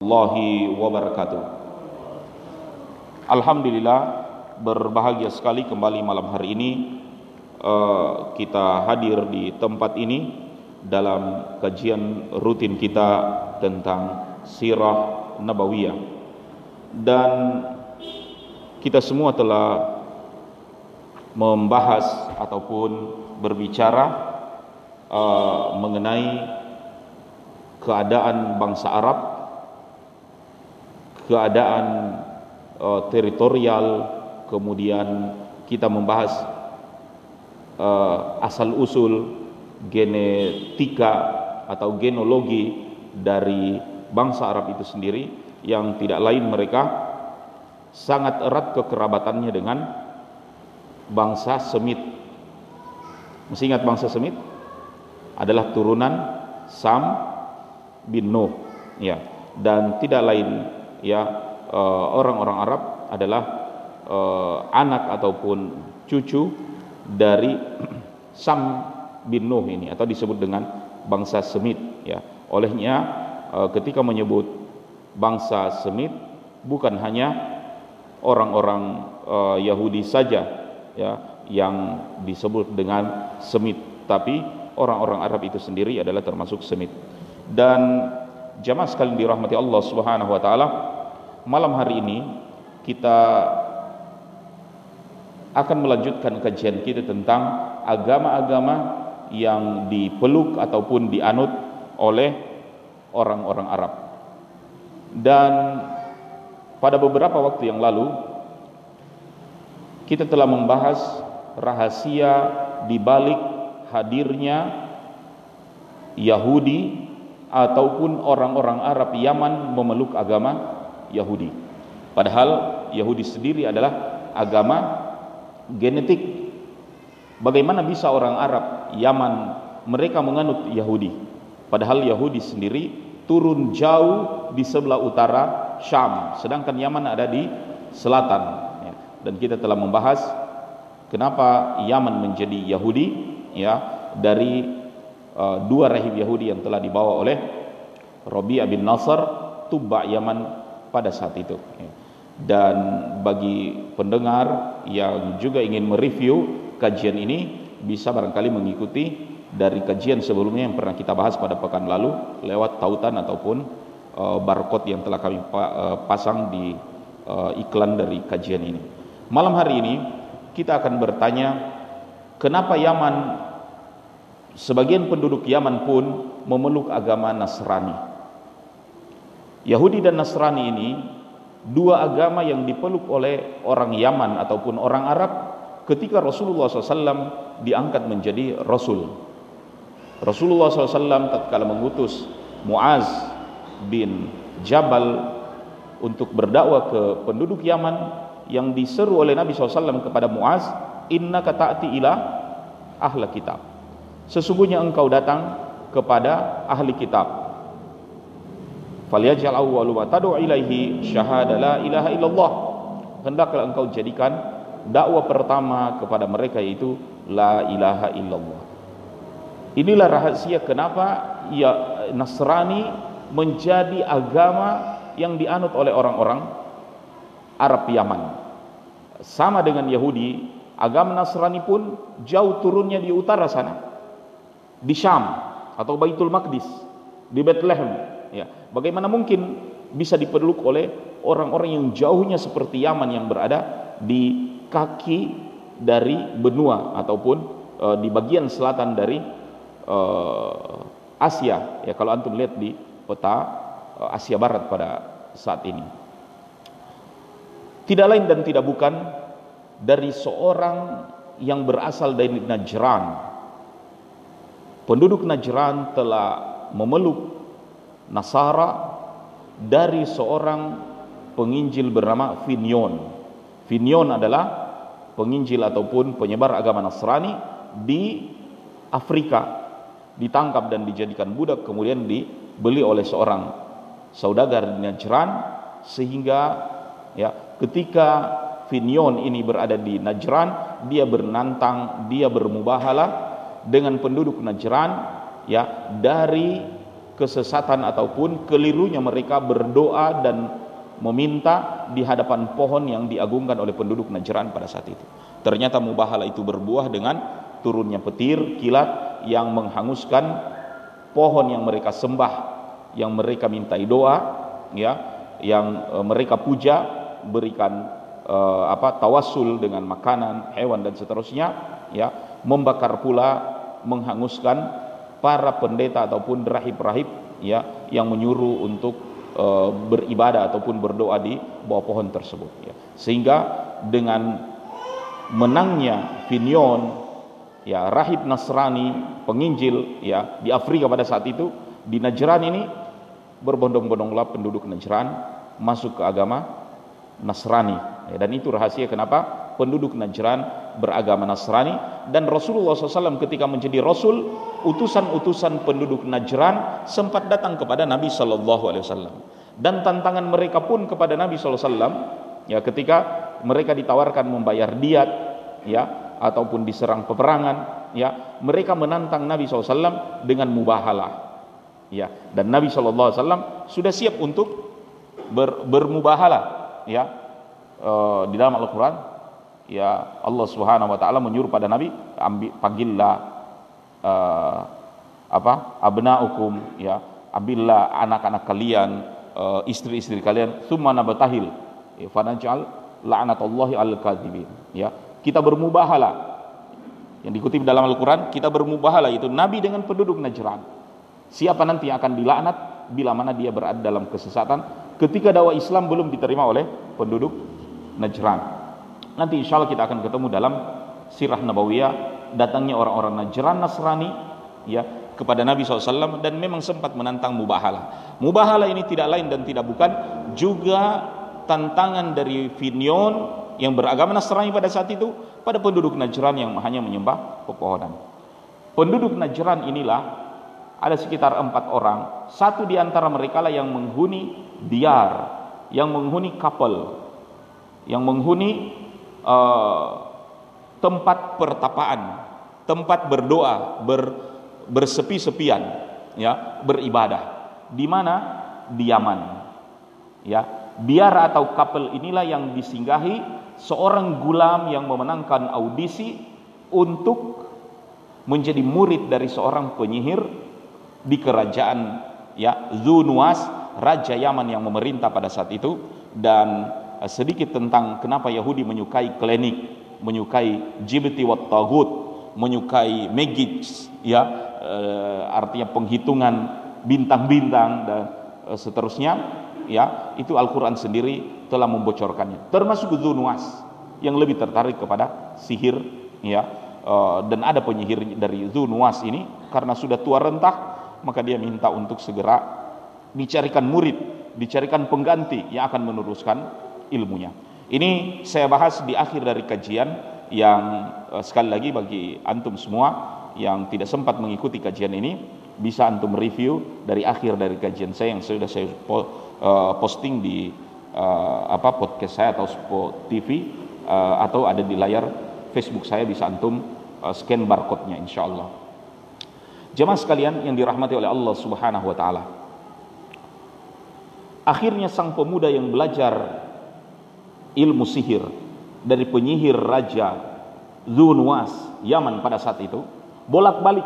warahmatullahi wabarakatuh. Alhamdulillah berbahagia sekali kembali malam hari ini uh, kita hadir di tempat ini dalam kajian rutin kita tentang sirah nabawiyah dan kita semua telah membahas ataupun berbicara uh, mengenai keadaan bangsa Arab keadaan uh, teritorial kemudian kita membahas uh, asal usul genetika atau genologi dari bangsa Arab itu sendiri. Yang tidak lain mereka sangat erat kekerabatannya dengan bangsa Semit. Mesti ingat bangsa Semit? Adalah turunan Sam bin Nuh ya. Dan tidak lain ya eh, orang-orang Arab adalah uh, anak ataupun cucu dari Sam bin Nuh ini atau disebut dengan bangsa Semit ya. Olehnya uh, ketika menyebut bangsa Semit bukan hanya orang-orang Yahudi saja ya yang disebut dengan Semit tapi orang-orang Arab itu sendiri adalah termasuk Semit. Dan jamaah sekalian dirahmati Allah Subhanahu wa taala, malam hari ini kita akan melanjutkan kajian kita tentang agama-agama yang dipeluk ataupun dianut oleh orang-orang Arab. Dan pada beberapa waktu yang lalu kita telah membahas rahasia di balik hadirnya Yahudi ataupun orang-orang Arab Yaman memeluk agama Yahudi. Padahal Yahudi sendiri adalah agama genetik. Bagaimana bisa orang Arab Yaman mereka menganut Yahudi? Padahal Yahudi sendiri turun jauh di sebelah utara Syam, sedangkan Yaman ada di selatan. Ya. Dan kita telah membahas kenapa Yaman menjadi Yahudi, ya dari uh, dua rahib Yahudi yang telah dibawa oleh Rabi' bin Nasr Tuba Yaman pada saat itu dan bagi pendengar yang juga ingin mereview kajian ini bisa barangkali mengikuti dari kajian sebelumnya yang pernah kita bahas pada pekan lalu lewat tautan ataupun uh, barcode yang telah kami uh, pasang di uh, iklan dari kajian ini. Malam hari ini kita akan bertanya kenapa Yaman Sebagian penduduk Yaman pun memeluk agama Nasrani. Yahudi dan Nasrani ini dua agama yang dipeluk oleh orang Yaman ataupun orang Arab ketika Rasulullah SAW diangkat menjadi Rasul. Rasulullah SAW tatkala mengutus Muaz bin Jabal untuk berdakwah ke penduduk Yaman yang diseru oleh Nabi SAW kepada Muaz, Inna kata'ati ila ahla kitab sesungguhnya engkau datang kepada ahli kitab. Falyaj'al awwalu ma tad'u ilaihi syahada la ilaha illallah. Hendaklah engkau jadikan dakwah pertama kepada mereka yaitu la ilaha illallah. Inilah rahasia kenapa ya Nasrani menjadi agama yang dianut oleh orang-orang Arab Yaman. Sama dengan Yahudi agama Nasrani pun jauh turunnya di utara sana di Syam atau Baitul Maqdis di Bethlehem ya. Bagaimana mungkin bisa dipeluk oleh orang-orang yang jauhnya seperti Yaman yang berada di kaki dari benua ataupun uh, di bagian selatan dari uh, Asia ya. Kalau antum lihat di peta uh, Asia Barat pada saat ini. Tidak lain dan tidak bukan dari seorang yang berasal dari Najran penduduk Najran telah memeluk Nasara dari seorang penginjil bernama Finion. Finion adalah penginjil ataupun penyebar agama Nasrani di Afrika. Ditangkap dan dijadikan budak kemudian dibeli oleh seorang saudagar di Najran sehingga ya ketika Finion ini berada di Najran dia bernantang dia bermubahalah dengan penduduk Najran ya dari kesesatan ataupun kelirunya mereka berdoa dan meminta di hadapan pohon yang diagungkan oleh penduduk Najran pada saat itu. Ternyata mubahala itu berbuah dengan turunnya petir, kilat yang menghanguskan pohon yang mereka sembah, yang mereka mintai doa, ya, yang e, mereka puja, berikan e, apa tawasul dengan makanan, hewan dan seterusnya, ya, membakar pula menghanguskan para pendeta ataupun rahib-rahib ya yang menyuruh untuk e, beribadah ataupun berdoa di bawah pohon tersebut ya. Sehingga dengan menangnya Finion ya rahib Nasrani penginjil ya di Afrika pada saat itu di Najran ini berbondong-bondonglah penduduk Najran masuk ke agama Nasrani. Ya, dan itu rahasia kenapa? Penduduk Najran beragama Nasrani. Dan Rasulullah SAW ketika menjadi Rasul utusan-utusan penduduk Najran sempat datang kepada Nabi Sallallahu Alaihi Wasallam. Dan tantangan mereka pun kepada Nabi Sallallahu Alaihi Wasallam ya ketika mereka ditawarkan membayar diat ya ataupun diserang peperangan ya mereka menantang Nabi SAW dengan mubahalah. Ya dan Nabi SAW sudah siap untuk ber, bermubahalah ya e, di dalam Al-Quran ya Allah Subhanahu wa taala menyuruh pada Nabi ambil panggillah uh, apa abnaukum ya ambillah anak-anak kalian uh, istri-istri kalian thumma nabatahil ya, fanajal la'natullahi al kadhibin. Ya kita bermubahala. Yang dikutip dalam Al-Qur'an kita bermubahala itu nabi dengan penduduk Najran. Siapa nanti yang akan dilaknat? Bila mana dia berada dalam kesesatan ketika dakwah Islam belum diterima oleh penduduk Najran Nanti insya Allah kita akan ketemu dalam sirah nabawiyah datangnya orang-orang Najran Nasrani ya kepada Nabi SAW dan memang sempat menantang mubahala. Mubahala ini tidak lain dan tidak bukan juga tantangan dari Finion yang beragama Nasrani pada saat itu pada penduduk Najran yang hanya menyembah pepohonan. Penduduk Najran inilah ada sekitar empat orang. Satu di antara mereka lah yang menghuni diar, yang menghuni kapal, yang menghuni uh, tempat pertapaan, tempat berdoa, ber, bersepi-sepian, ya, beribadah. Di mana? Di Yaman. Ya, biara atau kapel inilah yang disinggahi seorang gulam yang memenangkan audisi untuk menjadi murid dari seorang penyihir di kerajaan ya Zunuas raja Yaman yang memerintah pada saat itu dan Eh, sedikit tentang kenapa Yahudi menyukai klinik, menyukai jibti wat tagut, menyukai magic, ya e, artinya penghitungan bintang-bintang dan e, seterusnya, ya itu Al-Qur'an sendiri telah membocorkannya. Termasuk Zunuas yang lebih tertarik kepada sihir, ya e, dan ada penyihir dari Zunuas ini karena sudah tua rentah, maka dia minta untuk segera dicarikan murid, dicarikan pengganti yang akan meneruskan ilmunya. Ini saya bahas di akhir dari kajian yang uh, sekali lagi bagi antum semua yang tidak sempat mengikuti kajian ini bisa antum review dari akhir dari kajian saya yang sudah saya uh, posting di uh, apa podcast saya atau TV uh, atau ada di layar Facebook saya bisa antum uh, scan barcode-nya insyaallah. Jemaah sekalian yang dirahmati oleh Allah Subhanahu wa taala. Akhirnya sang pemuda yang belajar ilmu sihir dari penyihir raja Zunwas Yaman pada saat itu bolak-balik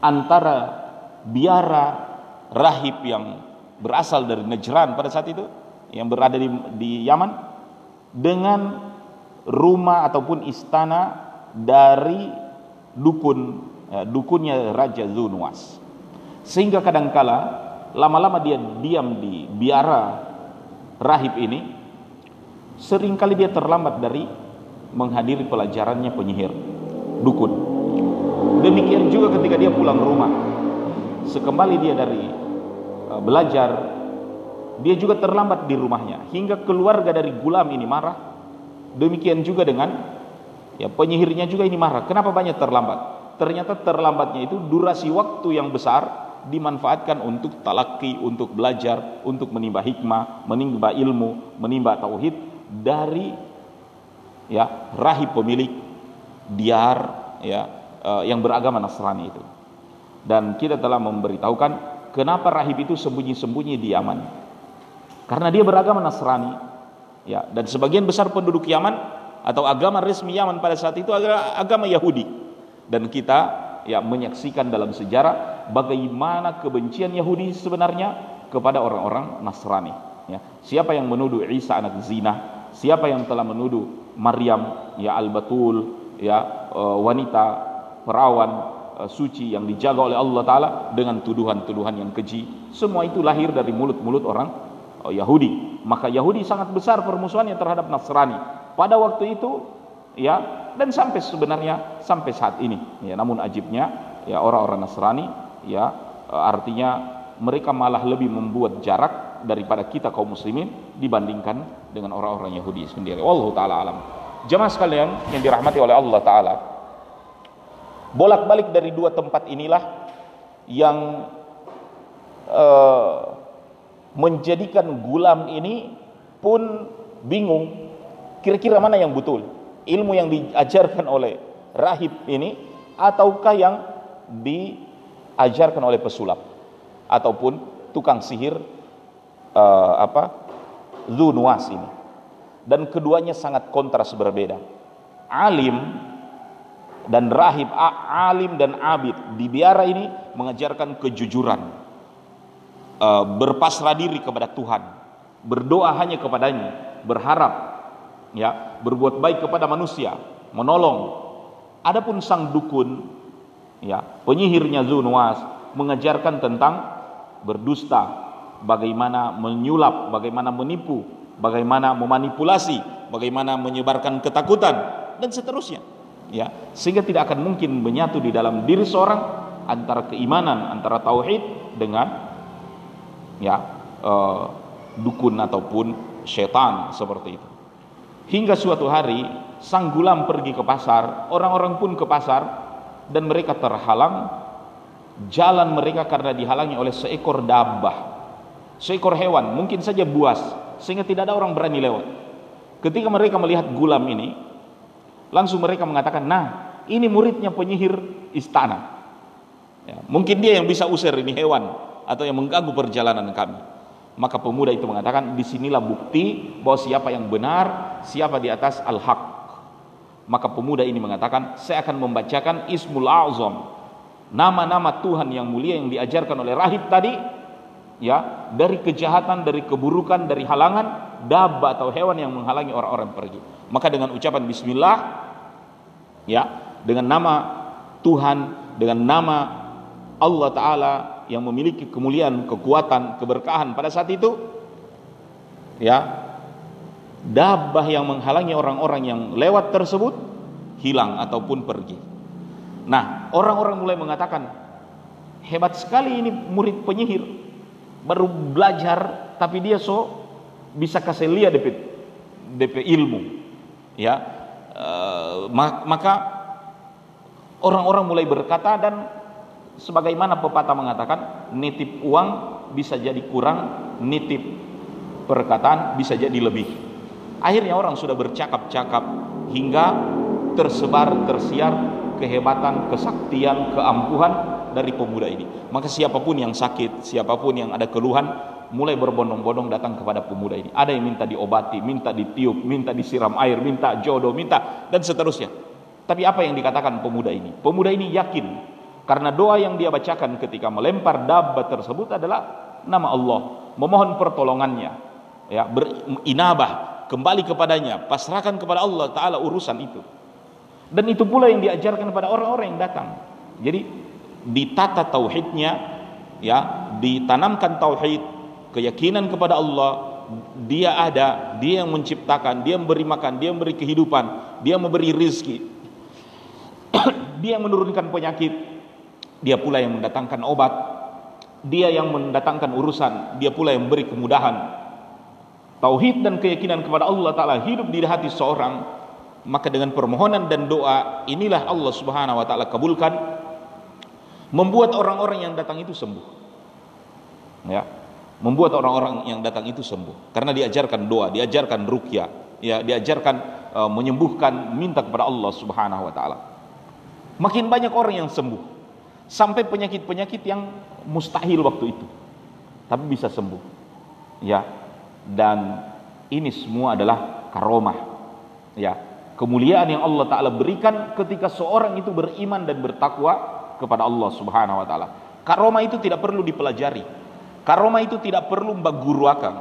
antara biara rahib yang berasal dari Najran pada saat itu yang berada di, di Yaman dengan rumah ataupun istana dari dukun dukunnya Raja Zunwas sehingga kadangkala lama-lama dia diam di biara rahib ini sering kali dia terlambat dari menghadiri pelajarannya penyihir dukun. Demikian juga ketika dia pulang rumah sekembali dia dari uh, belajar dia juga terlambat di rumahnya hingga keluarga dari gulam ini marah. Demikian juga dengan ya penyihirnya juga ini marah. Kenapa banyak terlambat ternyata terlambatnya itu durasi waktu yang besar dimanfaatkan untuk talaki, untuk belajar, untuk menimba hikmah, menimba ilmu, menimba tauhid dari ya rahib pemilik diar ya uh, yang beragama Nasrani itu. dan kita telah memberitahukan kenapa rahib itu sembunyi-sembunyi di Yaman karena dia beragama Nasrani ya dan sebagian besar penduduk Yaman atau agama resmi Yaman pada saat itu adalah agama Yahudi dan kita ya menyaksikan dalam sejarah bagaimana kebencian Yahudi sebenarnya kepada orang-orang Nasrani ya. Siapa yang menuduh Isa anak zina? Siapa yang telah menuduh Maryam ya al-batul ya e, wanita perawan e, suci yang dijaga oleh Allah taala dengan tuduhan-tuduhan yang keji? Semua itu lahir dari mulut-mulut orang e, Yahudi. Maka Yahudi sangat besar permusuhannya terhadap Nasrani. Pada waktu itu ya dan sampai sebenarnya sampai saat ini ya namun ajibnya ya orang-orang Nasrani ya artinya mereka malah lebih membuat jarak daripada kita kaum muslimin dibandingkan dengan orang-orang Yahudi sendiri. Wallahu taala alam. Jemaah sekalian yang dirahmati oleh Allah taala. Bolak-balik dari dua tempat inilah yang uh, menjadikan gulam ini pun bingung kira-kira mana yang betul ilmu yang diajarkan oleh rahib ini ataukah yang diajarkan oleh pesulap ataupun tukang sihir uh, apa Zunuas ini. Dan keduanya sangat kontras berbeda. Alim dan rahib alim dan abid di biara ini mengajarkan kejujuran uh, berpasrah diri kepada Tuhan berdoa hanya kepadanya berharap ya berbuat baik kepada manusia menolong adapun sang dukun ya penyihirnya Zunuas mengajarkan tentang berdusta, bagaimana menyulap, bagaimana menipu, bagaimana memanipulasi, bagaimana menyebarkan ketakutan dan seterusnya. Ya, sehingga tidak akan mungkin menyatu di dalam diri seorang antara keimanan, antara tauhid dengan ya uh, dukun ataupun setan seperti itu. Hingga suatu hari sang gulam pergi ke pasar, orang-orang pun ke pasar dan mereka terhalang. Jalan mereka karena dihalangi oleh seekor dabah seekor hewan mungkin saja buas sehingga tidak ada orang berani lewat. Ketika mereka melihat gulam ini langsung mereka mengatakan nah ini muridnya penyihir istana. Ya, mungkin dia yang bisa usir ini hewan atau yang mengganggu perjalanan kami maka pemuda itu mengatakan di sinilah bukti bahwa siapa yang benar siapa di atas al-haq. Maka pemuda ini mengatakan saya akan membacakan ismul azam nama-nama Tuhan yang mulia yang diajarkan oleh rahib tadi ya dari kejahatan dari keburukan dari halangan dabah atau hewan yang menghalangi orang-orang pergi. Maka dengan ucapan bismillah ya dengan nama Tuhan dengan nama Allah taala yang memiliki kemuliaan kekuatan keberkahan pada saat itu ya dabah yang menghalangi orang-orang yang lewat tersebut hilang ataupun pergi Nah, orang-orang mulai mengatakan, hebat sekali ini murid penyihir. Baru belajar, tapi dia so bisa kasih lihat DP, DP ilmu. Ya, uh, maka orang-orang mulai berkata dan sebagaimana pepatah mengatakan, nitip uang bisa jadi kurang, nitip perkataan bisa jadi lebih. Akhirnya orang sudah bercakap-cakap hingga tersebar, tersiar kehebatan, kesaktian, keampuhan dari pemuda ini. Maka siapa pun yang sakit, siapa pun yang ada keluhan, mulai berbondong-bondong datang kepada pemuda ini. Ada yang minta diobati, minta ditiup, minta disiram air, minta jodoh, minta dan seterusnya. Tapi apa yang dikatakan pemuda ini? Pemuda ini yakin karena doa yang dia bacakan ketika melempar dabba tersebut adalah nama Allah, memohon pertolongannya, ya berinabah kembali kepadanya, pasrahkan kepada Allah taala urusan itu. Dan itu pula yang diajarkan kepada orang-orang yang datang. Jadi ditata tauhidnya ya, ditanamkan tauhid, keyakinan kepada Allah, dia ada, dia yang menciptakan, dia memberi makan, dia memberi kehidupan, dia memberi rizki. dia yang menurunkan penyakit, dia pula yang mendatangkan obat, dia yang mendatangkan urusan, dia pula yang memberi kemudahan. Tauhid dan keyakinan kepada Allah Ta'ala hidup di hati seorang maka dengan permohonan dan doa inilah Allah Subhanahu wa taala kabulkan membuat orang-orang yang datang itu sembuh. Ya. Membuat orang-orang yang datang itu sembuh karena diajarkan doa, diajarkan ruqyah, ya, diajarkan uh, menyembuhkan minta kepada Allah Subhanahu wa taala. Makin banyak orang yang sembuh. Sampai penyakit-penyakit yang mustahil waktu itu. Tapi bisa sembuh. Ya. Dan ini semua adalah karomah. Ya. Kemuliaan yang Allah taala berikan ketika seorang itu beriman dan bertakwa kepada Allah Subhanahu wa taala. Karomah itu tidak perlu dipelajari. Karomah itu tidak perlu akan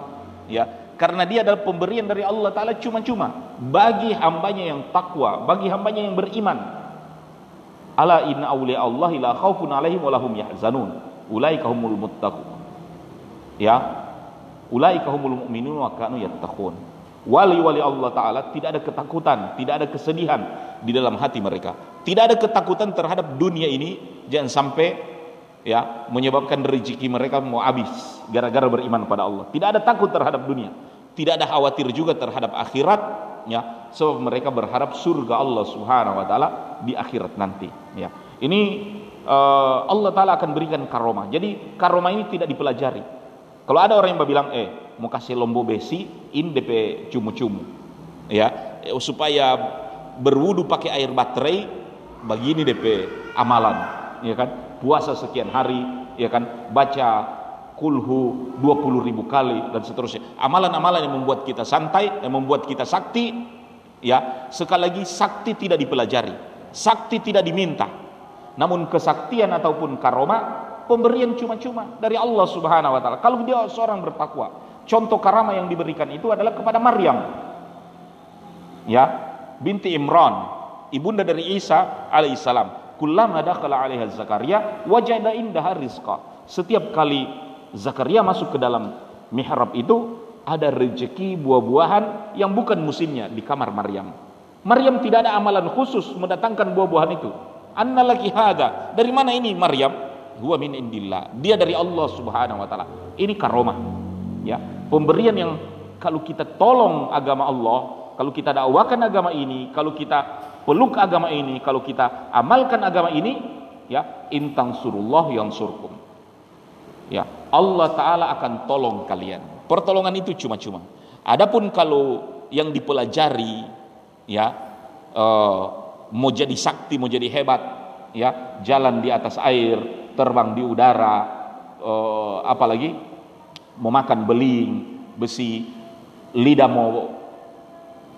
ya. Karena dia adalah pemberian dari Allah taala cuma-cuma. Bagi hambanya yang takwa bagi hambanya yang beriman ala inna awliya Allah la khaufun alaihim wa lahum yahzanun. Ulaika humul muttaqun. Ya? Ulaika humul mu'minun wa kanu yattaqun. Wali-wali Allah taala tidak ada ketakutan tidak ada kesedihan di dalam hati mereka. Tidak ada ketakutan terhadap dunia ini jangan sampai ya menyebabkan rezeki mereka mau habis gara-gara beriman pada Allah. Tidak ada takut terhadap dunia. Tidak ada khawatir juga terhadap akhirat ya sebab mereka berharap surga Allah Subhanahu wa taala di akhirat nanti ya. Ini uh, Allah taala akan berikan karomah. Jadi karomah ini tidak dipelajari. Kalau ada orang yang bilang, eh mau kasih lombo besi, in DP cumu-cumu, ya. Eh, supaya berwudu pakai air baterai, begini DP amalan, ya kan? Puasa sekian hari, ya kan? Baca kulhu 20 ribu kali dan seterusnya. Amalan-amalan yang membuat kita santai, yang membuat kita sakti, ya sekali lagi sakti tidak dipelajari, sakti tidak diminta, namun kesaktian ataupun karoma pemberian cuma-cuma dari Allah Subhanahu wa taala. Kalau dia seorang bertakwa, contoh karamah yang diberikan itu adalah kepada Maryam. Ya, binti Imran, ibunda dari Isa alaihissalam. Kullama dakhala 'alaiha Zakaria wajada indaha rizqa. Setiap kali Zakaria masuk ke dalam mihrab itu ada rezeki buah-buahan yang bukan musimnya di kamar Maryam. Maryam tidak ada amalan khusus mendatangkan buah-buahan itu. Annalaki hada. Dari mana ini Maryam? huwa min indillah. Dia dari Allah Subhanahu wa taala. Ini karomah. Ya, pemberian yang kalau kita tolong agama Allah, kalau kita dakwakan agama ini, kalau kita peluk agama ini, kalau kita amalkan agama ini, ya, intang surullah yang surkum. Ya, Allah taala akan tolong kalian. Pertolongan itu cuma-cuma. Adapun kalau yang dipelajari ya uh, mau jadi sakti, mau jadi hebat, ya, jalan di atas air, terbang di udara, uh, apalagi memakan beling, besi, lidah mau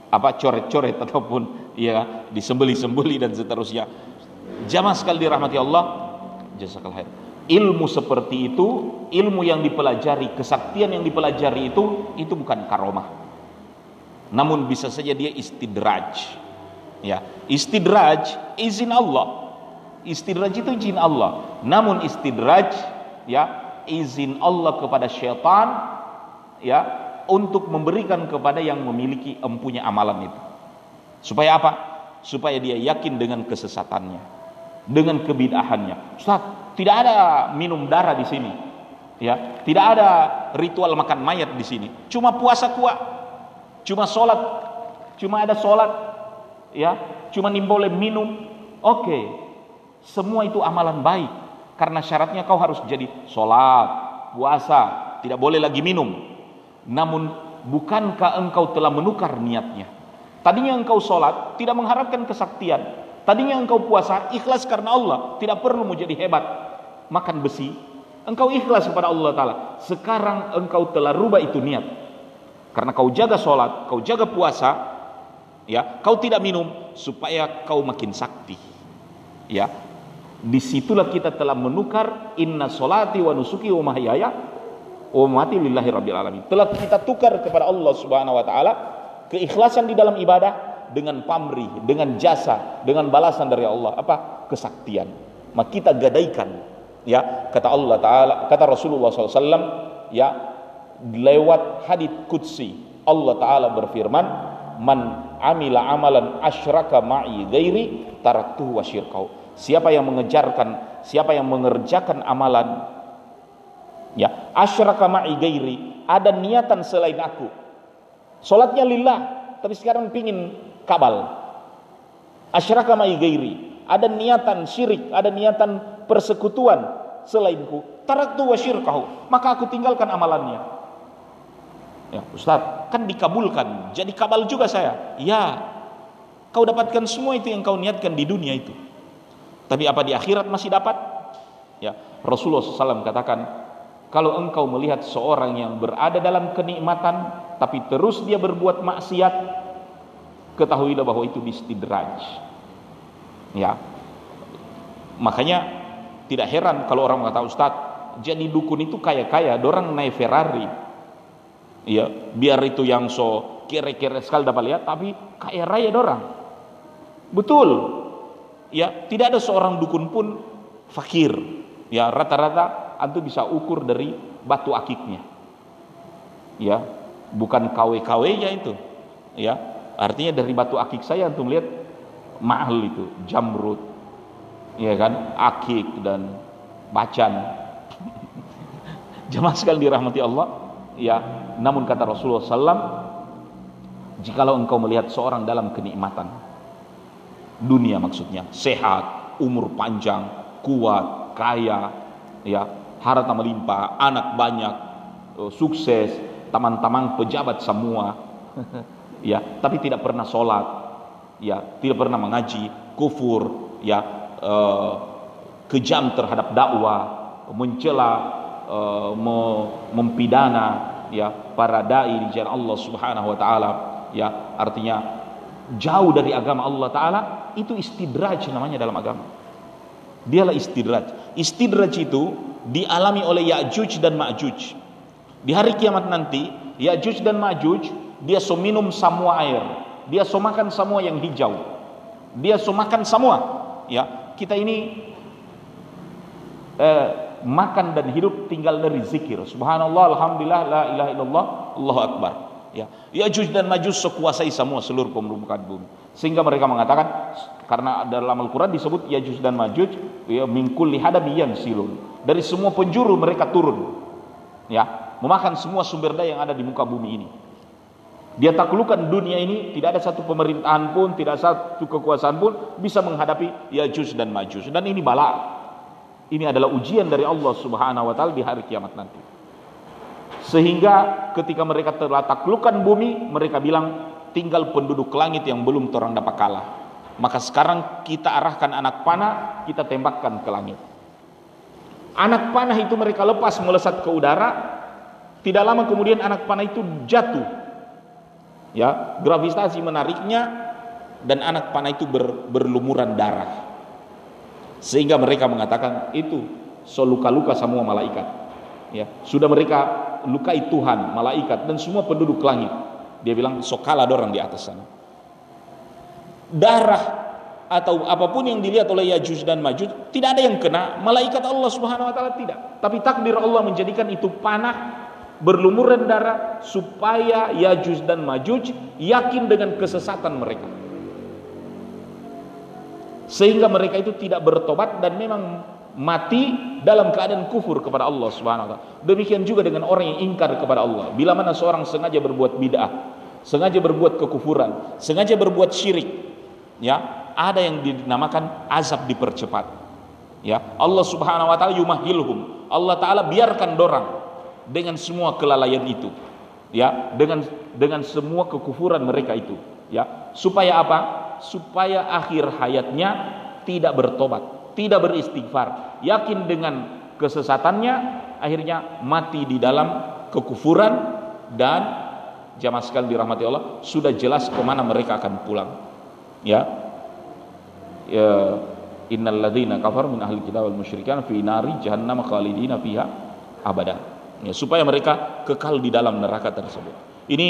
apa coret-coret ataupun ya disembeli-sembeli dan seterusnya. Jamaah sekali dirahmati Allah, jasakal khair. Ilmu seperti itu, ilmu yang dipelajari, kesaktian yang dipelajari itu itu bukan karomah. Namun bisa saja dia istidraj. Ya, istidraj izin Allah Istidraj itu izin Allah. Namun istidraj ya izin Allah kepada syaitan ya untuk memberikan kepada yang memiliki empunya amalan itu. Supaya apa? Supaya dia yakin dengan kesesatannya, dengan kebidahannya. Ustaz, tidak ada minum darah di sini. Ya, tidak ada ritual makan mayat di sini. Cuma puasa kuat. Cuma sholat. Cuma ada sholat. Ya, cuma boleh minum. Oke, semua itu amalan baik. Karena syaratnya kau harus jadi sholat, puasa, tidak boleh lagi minum. Namun bukankah engkau telah menukar niatnya? Tadinya engkau sholat, tidak mengharapkan kesaktian. Tadinya engkau puasa, ikhlas karena Allah. Tidak perlu menjadi hebat. Makan besi, engkau ikhlas kepada Allah Ta'ala. Sekarang engkau telah rubah itu niat. Karena kau jaga sholat, kau jaga puasa, ya, kau tidak minum supaya kau makin sakti. Ya, di situlah kita telah menukar inna solati wa nusuki wa mahyaya wa mati lillahi rabbil alamin telah kita tukar kepada Allah subhanahu wa ta'ala keikhlasan di dalam ibadah dengan pamri dengan jasa dengan balasan dari Allah. Apa? Kesaktian. Maka kita gadaikan ya. Kata Allah taala kata Rasulullah SAW ya lewat hadits qudsi Allah taala berfirman man amila amalan asyraka ma'i ghairi taraktuhu wa syirkau Siapa yang mengejarkan, siapa yang mengerjakan amalan ya, asyraka ma'i gairi, ada niatan selain aku. Salatnya lillah, tapi sekarang pingin kabal. Asyraka ma'i gairi, ada niatan syirik, ada niatan persekutuan selainku. Taraktu wa syirkahu, maka aku tinggalkan amalannya. Ya, Ustaz, kan dikabulkan. Jadi kabal juga saya. Ya. Kau dapatkan semua itu yang kau niatkan di dunia itu. Tapi apa di akhirat masih dapat? Ya, Rasulullah SAW katakan, kalau engkau melihat seorang yang berada dalam kenikmatan, tapi terus dia berbuat maksiat, ketahuilah bahwa itu istidraj. Ya, makanya tidak heran kalau orang mengatakan Ustaz, jadi dukun itu kaya-kaya, orang naik Ferrari. Ya, biar itu yang so kere-kere sekali dapat lihat, tapi kaya raya orang. Betul. Ya, tidak ada seorang dukun pun fakir ya rata-rata antum bisa ukur dari batu akiknya ya bukan KW-KW nya itu ya artinya dari batu akik saya antum lihat mahal itu jamrut ya kan? Akik dan bacan. Jemaah sekali dirahmati Allah ya. Namun kata Rasulullah SAW jikalau engkau melihat seorang dalam kenikmatan dunia maksudnya sehat umur panjang kuat kaya, ya, harta melimpah, anak banyak, eh, sukses, teman-teman pejabat semua, ya, tapi tidak pernah sholat, ya, tidak pernah mengaji, kufur, ya, eh, kejam terhadap dakwah, mencela, eh, mempidana, ya, para dai di jalan Allah Subhanahu Wa Taala, ya, artinya jauh dari agama Allah Taala itu istidraj namanya dalam agama. Dialah istidraj. Istidraj itu dialami oleh Ya'juj dan Ma'juj. Di hari kiamat nanti, Ya'juj dan Ma'juj dia so minum semua air. Dia so makan semua yang hijau. Dia so makan semua. Ya, kita ini eh, makan dan hidup tinggal dari zikir. Subhanallah, alhamdulillah, la ilaha illallah, Allahu akbar. Ya, Ya'juj dan Ma'juj sekuasai semua seluruh permukaan bumi. Sehingga mereka mengatakan karena dalam Al-Qur'an disebut Ya'juj dan Ma'juj ya mingkul lihadabiyan silun. Dari semua penjuru mereka turun. Ya, memakan semua sumber daya yang ada di muka bumi ini. Dia taklukkan dunia ini, tidak ada satu pemerintahan pun, tidak satu kekuasaan pun bisa menghadapi Ya'juj dan Ma'juj. Dan ini bala. Ini adalah ujian dari Allah Subhanahu wa taala di hari kiamat nanti. Sehingga ketika mereka telah taklukkan bumi, mereka bilang tinggal penduduk langit yang belum terang dapat kalah. Maka sekarang kita arahkan anak panah, kita tembakkan ke langit. Anak panah itu mereka lepas melesat ke udara, tidak lama kemudian anak panah itu jatuh. Ya, gravitasi menariknya dan anak panah itu ber, berlumuran darah. Sehingga mereka mengatakan itu soluka-luka semua malaikat. Ya, sudah mereka lukai Tuhan, malaikat dan semua penduduk langit. Dia bilang sokala dorang di atas sana. Darah atau apa pun yang dilihat oleh Yajuj dan Majuj tidak ada yang kena malaikat Allah Subhanahu wa taala tidak. Tapi takdir Allah menjadikan itu panah berlumuran darah supaya Yajuj dan Majuj yakin dengan kesesatan mereka. Sehingga mereka itu tidak bertobat dan memang mati dalam keadaan kufur kepada Allah Subhanahu wa taala. Demikian juga dengan orang yang ingkar kepada Allah. Bila mana seorang sengaja berbuat bid'ah, sengaja berbuat kekufuran, sengaja berbuat syirik, ya, ada yang dinamakan azab dipercepat. Ya, Allah Subhanahu wa taala yumahilhum. Allah taala biarkan dorang dengan semua kelalaian itu. Ya, dengan dengan semua kekufuran mereka itu, ya. Supaya apa? Supaya akhir hayatnya tidak bertobat tidak beristighfar, yakin dengan kesesatannya, akhirnya mati di dalam kekufuran dan jamaah sekali dirahmati Allah sudah jelas ke mana mereka akan pulang. Ya, ya innal ladzina kafar min ahli kitab wal musyrikan fi nari jahannam khalidina fiha abada. Ya, supaya mereka kekal di dalam neraka tersebut. Ini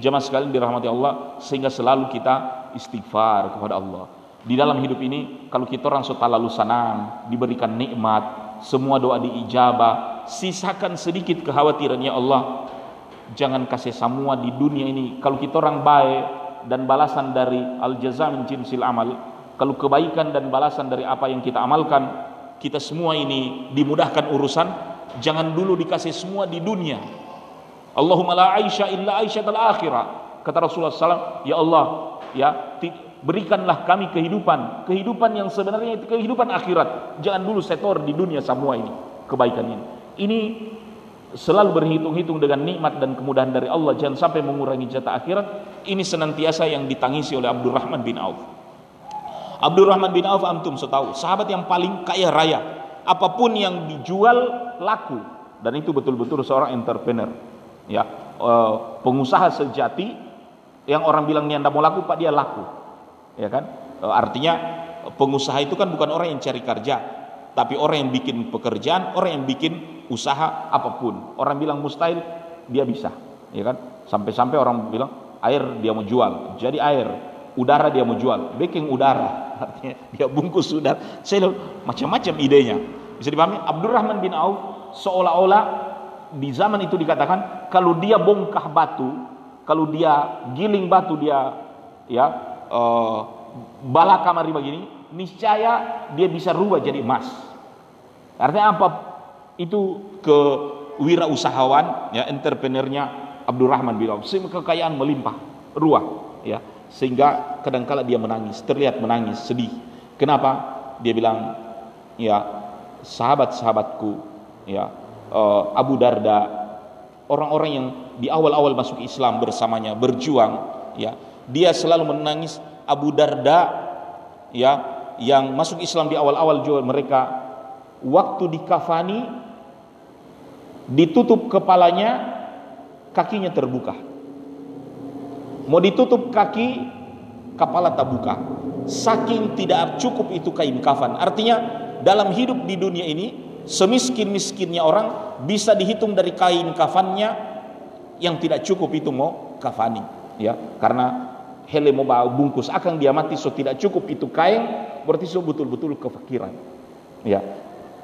jamaah sekali dirahmati Allah sehingga selalu kita istighfar kepada Allah di dalam hidup ini kalau kita orang sudah lalu senang diberikan nikmat semua doa diijabah sisakan sedikit kekhawatiran ya Allah jangan kasih semua di dunia ini kalau kita orang baik dan balasan dari al jaza min jinsil amal kalau kebaikan dan balasan dari apa yang kita amalkan kita semua ini dimudahkan urusan jangan dulu dikasih semua di dunia. Allahumma la aisha illa aisha akhirah. Kata Rasulullah SAW ya Allah ya berikanlah kami kehidupan. Kehidupan yang sebenarnya itu kehidupan akhirat. Jangan dulu setor di dunia semua ini kebaikan ini. Ini selalu berhitung-hitung dengan nikmat dan kemudahan dari Allah. Jangan sampai mengurangi jatah akhirat. Ini senantiasa yang ditangisi oleh Abdurrahman bin Auf. Abdurrahman bin Auf antum setahu sahabat yang paling kaya raya apa pun yang dijual laku. Dan itu betul-betul seorang entrepreneur. Ya uh, pengusaha sejati yang orang bilang dia tidak mau laku pak dia laku. Ya kan? Uh, artinya pengusaha itu kan bukan orang yang cari kerja tapi orang yang bikin pekerjaan orang yang bikin usaha apa pun. Orang bilang mustahil dia bisa. Ya kan? Sampai-sampai orang bilang air dia mau jual. Jadi air udara dia mau jual. Baking udara. Artinya dia bungkus udara. Saya macam-macam idenya. Bisa dipahami? Abdurrahman bin Auf seolah-olah di zaman itu dikatakan kalau dia bongkah batu kalau dia giling batu dia ya uh, bala kamari begini niscaya dia bisa rubah jadi emas. Artinya apa? Itu ke wirausahawan ya entrepreneurnya Abdurrahman bin Auf. Kekayaan melimpah ruah ya sehingga kadangkala dia menangis terlihat menangis sedih. Kenapa? Dia bilang ya sahabat-sahabatku ya uh, Abu Darda orang-orang yang di awal-awal masuk Islam bersamanya berjuang ya dia selalu menangis Abu Darda ya yang masuk Islam di awal-awal juga mereka waktu dikafani ditutup kepalanya kakinya terbuka mau ditutup kaki kepala tak buka. Saking tidak cukup itu kain kafan. Artinya dalam hidup di dunia ini semiskin-miskinnya orang bisa dihitung dari kain kafannya yang tidak cukup itu mau kafani. Ya karena hele mau bawa bungkus akan dia mati so tidak cukup itu kain berarti so betul-betul kefakiran. Ya.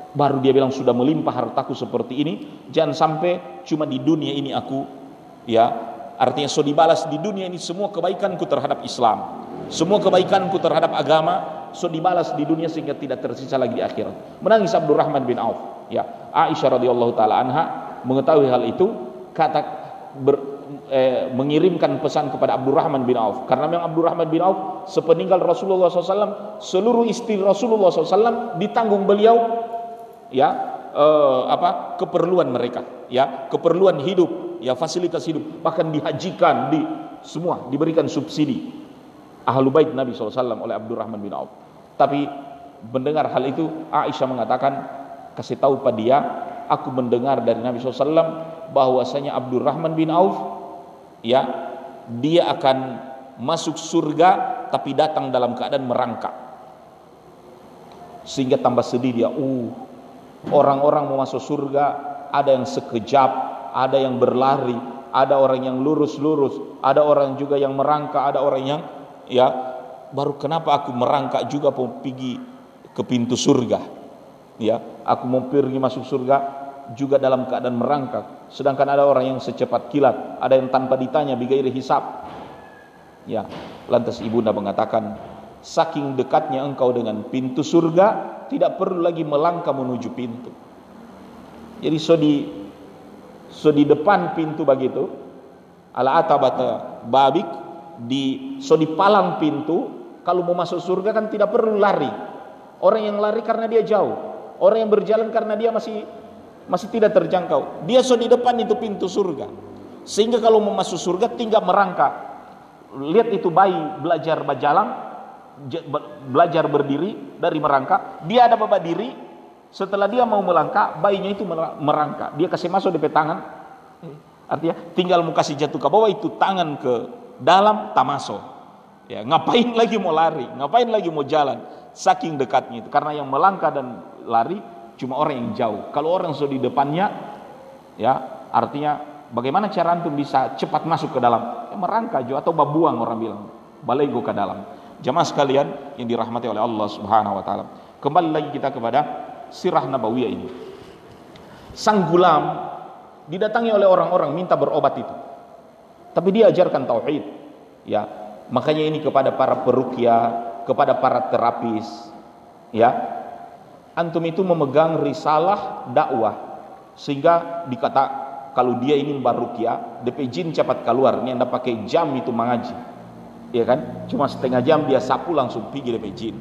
Baru dia bilang sudah melimpah hartaku seperti ini jangan sampai cuma di dunia ini aku ya Artinya so dibalas di dunia ini semua kebaikanku terhadap Islam. Semua kebaikanku terhadap agama so dibalas di dunia sehingga tidak tersisa lagi di akhirat. Menangis Abdurrahman bin Auf. Ya, Aisyah radhiyallahu taala anha mengetahui hal itu kata ber, eh, mengirimkan pesan kepada Abdurrahman bin Auf karena memang Abdurrahman bin Auf sepeninggal Rasulullah SAW seluruh istri Rasulullah SAW ditanggung beliau ya eh, apa keperluan mereka ya keperluan hidup ya fasilitas hidup. Bahkan dihajikan di semua diberikan subsidi. Ahlu bait Nabi SAW oleh Abdurrahman bin Auf. Tapi mendengar hal itu Aisyah mengatakan kasih tahu pada dia aku mendengar dari Nabi SAW bahwasanya Abdurrahman bin Auf ya dia akan masuk surga tapi datang dalam keadaan merangkak. Sehingga tambah sedih dia uh orang-orang mau masuk surga ada yang sekejap ada yang berlari, ada orang yang lurus-lurus, ada orang juga yang merangkak, ada orang yang ya baru kenapa aku merangkak juga pergi ke pintu surga. Ya, aku mau pergi masuk surga juga dalam keadaan merangkak. Sedangkan ada orang yang secepat kilat, ada yang tanpa ditanya bigairi hisab. Ya, lantas ibunda mengatakan, saking dekatnya engkau dengan pintu surga, tidak perlu lagi melangkah menuju pintu. Jadi so di so di depan pintu begitu ala atabata babik di so di palang pintu kalau mau masuk surga kan tidak perlu lari. Orang yang lari karena dia jauh. Orang yang berjalan karena dia masih masih tidak terjangkau. Dia so di depan itu pintu surga. Sehingga kalau mau masuk surga tinggal merangkak. Lihat itu bayi belajar berjalan belajar berdiri dari merangkak. Dia ada bapak diri setelah dia mau melangkah, bayinya itu merangkak. Dia kasih masuk di tangan. Artinya tinggal mau kasih jatuh ke bawah itu tangan ke dalam tamaso. Ya, ngapain lagi mau lari? Ngapain lagi mau jalan? Saking dekatnya itu. Karena yang melangkah dan lari cuma orang yang jauh. Kalau orang sudah di depannya, ya artinya bagaimana cara antum bisa cepat masuk ke dalam? Ya, merangkak juga atau babuang orang bilang. Balego ke dalam. Jamaah sekalian yang dirahmati oleh Allah Subhanahu wa taala. Kembali lagi kita kepada sirah nabawiyah ini. Sang gulam didatangi oleh orang-orang minta berobat itu. Tapi dia ajarkan tauhid. Ya, makanya ini kepada para perukia, kepada para terapis, ya. Antum itu memegang risalah dakwah sehingga dikata kalau dia ini barukia, DP jin cepat keluar. Ini anda pakai jam itu mengaji. Ya kan? Cuma setengah jam dia sapu langsung pergi DP jin.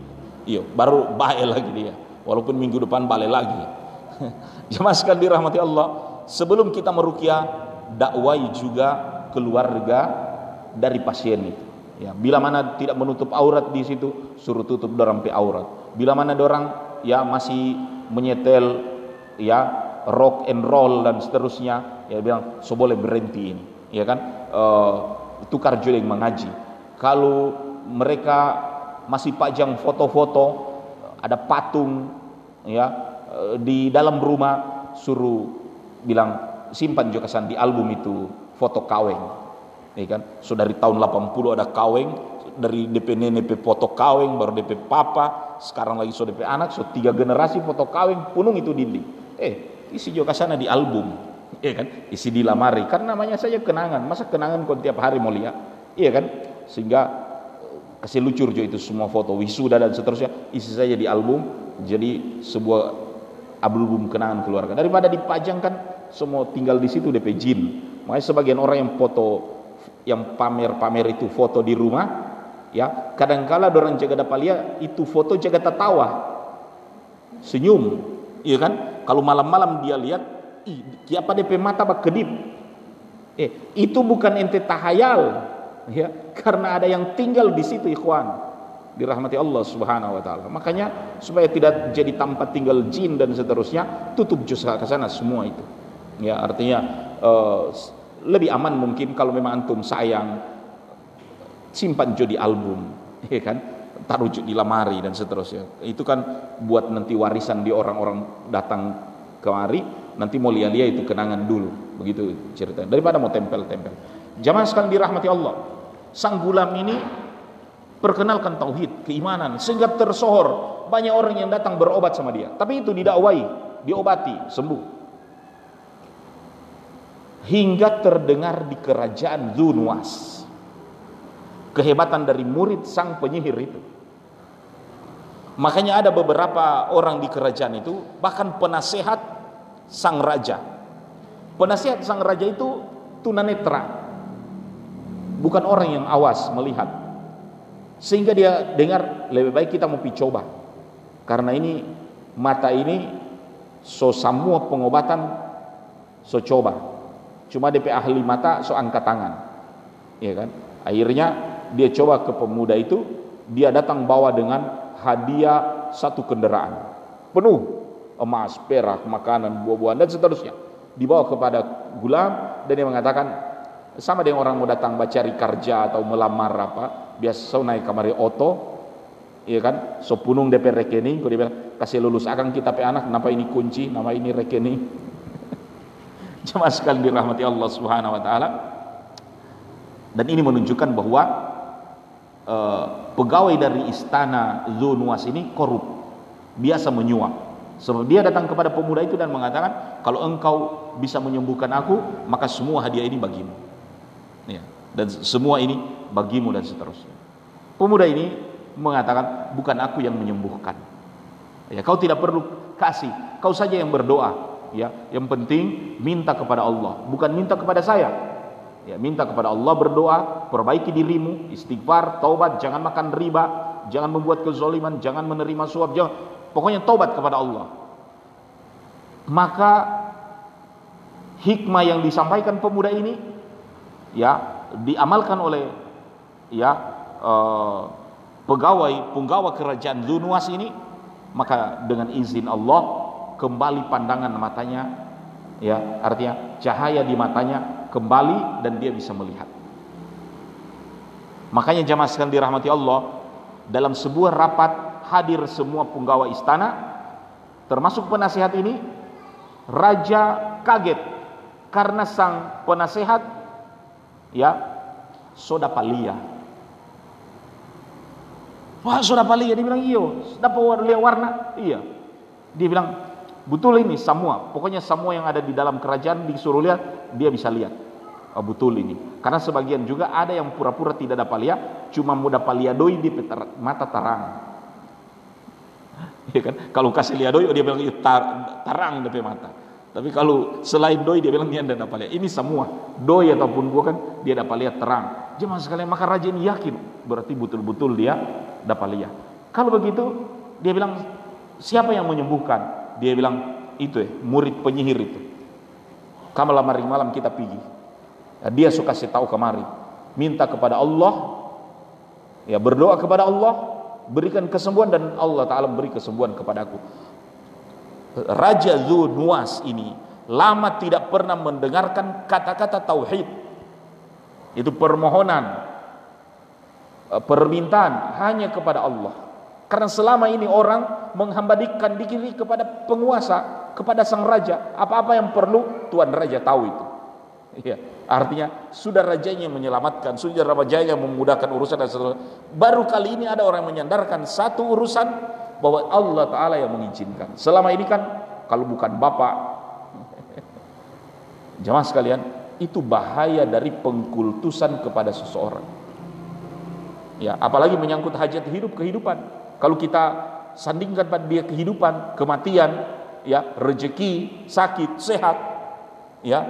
Iya, baru baik lagi dia walaupun minggu depan balik lagi. Jemaah sekali dirahmati Allah. Sebelum kita merukyah dakwai juga keluarga dari pasien itu. Ya bila mana tidak menutup aurat di situ suruh tutup dorang pe aurat. Bila mana dorang ya masih menyetel ya rock and roll dan seterusnya ya bilang so boleh berhenti ini. Ya kan? Uh, tukar juling mengaji. Kalau mereka masih pajang foto-foto ada patung ya eh, di dalam rumah suruh bilang simpan juga di album itu foto kaweng. Ya kan? So dari tahun 80 ada kaweng dari DP nenek foto kaweng baru DP papa sekarang lagi so DP anak so tiga generasi foto kaweng penuh itu dinding. Eh isi juga sana di album. Ya kan? Isi di lamari karena namanya saja kenangan. Masa kenangan kau tiap hari mau lihat? Iya kan? Sehingga kasih lucur jo itu semua foto wisuda dan seterusnya isi saja di album jadi sebuah album kenangan keluarga. Daripada dipajangkan semua tinggal di situ DP jin. Makanya sebagian orang yang foto yang pamer-pamer itu foto di rumah ya kadangkala orang jaga dapalia itu foto jaga tertawa. Senyum iya kan? Kalau malam-malam dia lihat ih siapa DP mata bak kedip? Eh itu bukan ente tahayal ya karena ada yang tinggal di situ ikhwan dirahmati Allah Subhanahu wa taala. Makanya supaya tidak jadi tempat tinggal jin dan seterusnya, tutup jus ke sana semua itu. Ya, artinya uh, lebih aman mungkin kalau memang antum sayang simpan jo di album, ya kan? Taruh di lamari dan seterusnya. Itu kan buat nanti warisan di orang-orang datang kemari, nanti mau lihat-lihat itu kenangan dulu. Begitu ceritanya. Daripada mau tempel-tempel. Jamaah sekalian dirahmati Allah sang gulam ini perkenalkan tauhid, keimanan sehingga tersohor banyak orang yang datang berobat sama dia. Tapi itu didakwai, diobati, sembuh. Hingga terdengar di kerajaan Zunwas. Kehebatan dari murid sang penyihir itu. Makanya ada beberapa orang di kerajaan itu, bahkan penasehat sang raja. Penasehat sang raja itu tunanetra, bukan orang yang awas melihat. Sehingga dia dengar lebih baik kita mau coba. Karena ini mata ini so semua pengobatan so coba. Cuma DP ahli mata so angkat tangan. Ya kan? Akhirnya dia coba ke pemuda itu dia datang bawa dengan hadiah satu kendaraan penuh emas perak makanan buah-buahan dan seterusnya. Dibawa kepada gulam dan dia mengatakan sama dengan orang mau datang cari kerja atau melamar apa biasa naik kamari oto iya kan? So punung DP rekening kau dia bilang kasih lulus akan kita pe anak kenapa ini kunci nama ini rekening. Cuma sekali dirahmati Allah Subhanahu wa taala. Dan ini menunjukkan bahwa uh, pegawai dari istana Zunuas ini korup biasa menyuap. Sebab dia datang kepada pemuda itu dan mengatakan kalau engkau bisa menyembuhkan aku maka semua hadiah ini bagimu ya. dan semua ini bagimu dan seterusnya. Pemuda ini mengatakan bukan aku yang menyembuhkan. Ya kau tidak perlu kasih. Kau saja yang berdoa. Ya yang penting minta kepada Allah. Bukan minta kepada saya. Ya minta kepada Allah berdoa perbaiki dirimu istighfar taubat jangan makan riba jangan membuat kezoliman jangan menerima suap jangan. Pokoknya taubat kepada Allah. Maka hikmah yang disampaikan pemuda ini ya diamalkan oleh ya uh, pegawai penggawa kerajaan Dunuas ini maka dengan izin Allah kembali pandangan matanya ya artinya cahaya di matanya kembali dan dia bisa melihat. Makanya jamaah sekalian dirahmati Allah dalam sebuah rapat hadir semua penggawa istana termasuk penasehat ini raja kaget karena sang penasehat ya soda palia. Wah soda palia dia bilang iyo dapat lihat warna. Iya. Dia bilang betul ini semua. Pokoknya semua yang ada di dalam kerajaan disuruh lihat dia bisa lihat. Oh, betul ini. Karena sebagian juga ada yang pura-pura tidak dapat lihat cuma mau dapat lihat doi di mata terang. Ya kan? Kalau kasih lihat doi dia bilang tar, tarang di mata tapi kalau selain doi dia bilang dia tidak dapat lihat. Ini semua doi ataupun bukan dia dapat lihat terang. Jemaah sekalian maka raja ini yakin berarti betul-betul dia dapat lihat. Kalau begitu dia bilang siapa yang menyembuhkan? Dia bilang itu ya murid penyihir itu. Kamu lamari malam kita pergi. Ya, dia suka kasih tahu kemari. Minta kepada Allah. Ya berdoa kepada Allah. Berikan kesembuhan dan Allah Ta'ala beri kesembuhan kepadaku. Raja Nuwas ini lama tidak pernah mendengarkan kata-kata tauhid. Itu permohonan, eh, permintaan hanya kepada Allah. Karena selama ini orang menghambadikan diri kepada penguasa, kepada sang raja. Apa-apa yang perlu Tuan Raja tahu itu. Ya, artinya sudah rajanya menyelamatkan, sudah rajanya memudahkan urusan dan seterusnya. Baru kali ini ada orang yang menyandarkan satu urusan bahwa Allah Taala yang mengizinkan. Selama ini kan kalau bukan bapak, jemaah sekalian, itu bahaya dari pengkultusan kepada seseorang. Ya, apalagi menyangkut hajat hidup kehidupan. Kalau kita sandingkan pada dia kehidupan, kematian, ya, rezeki, sakit, sehat, ya,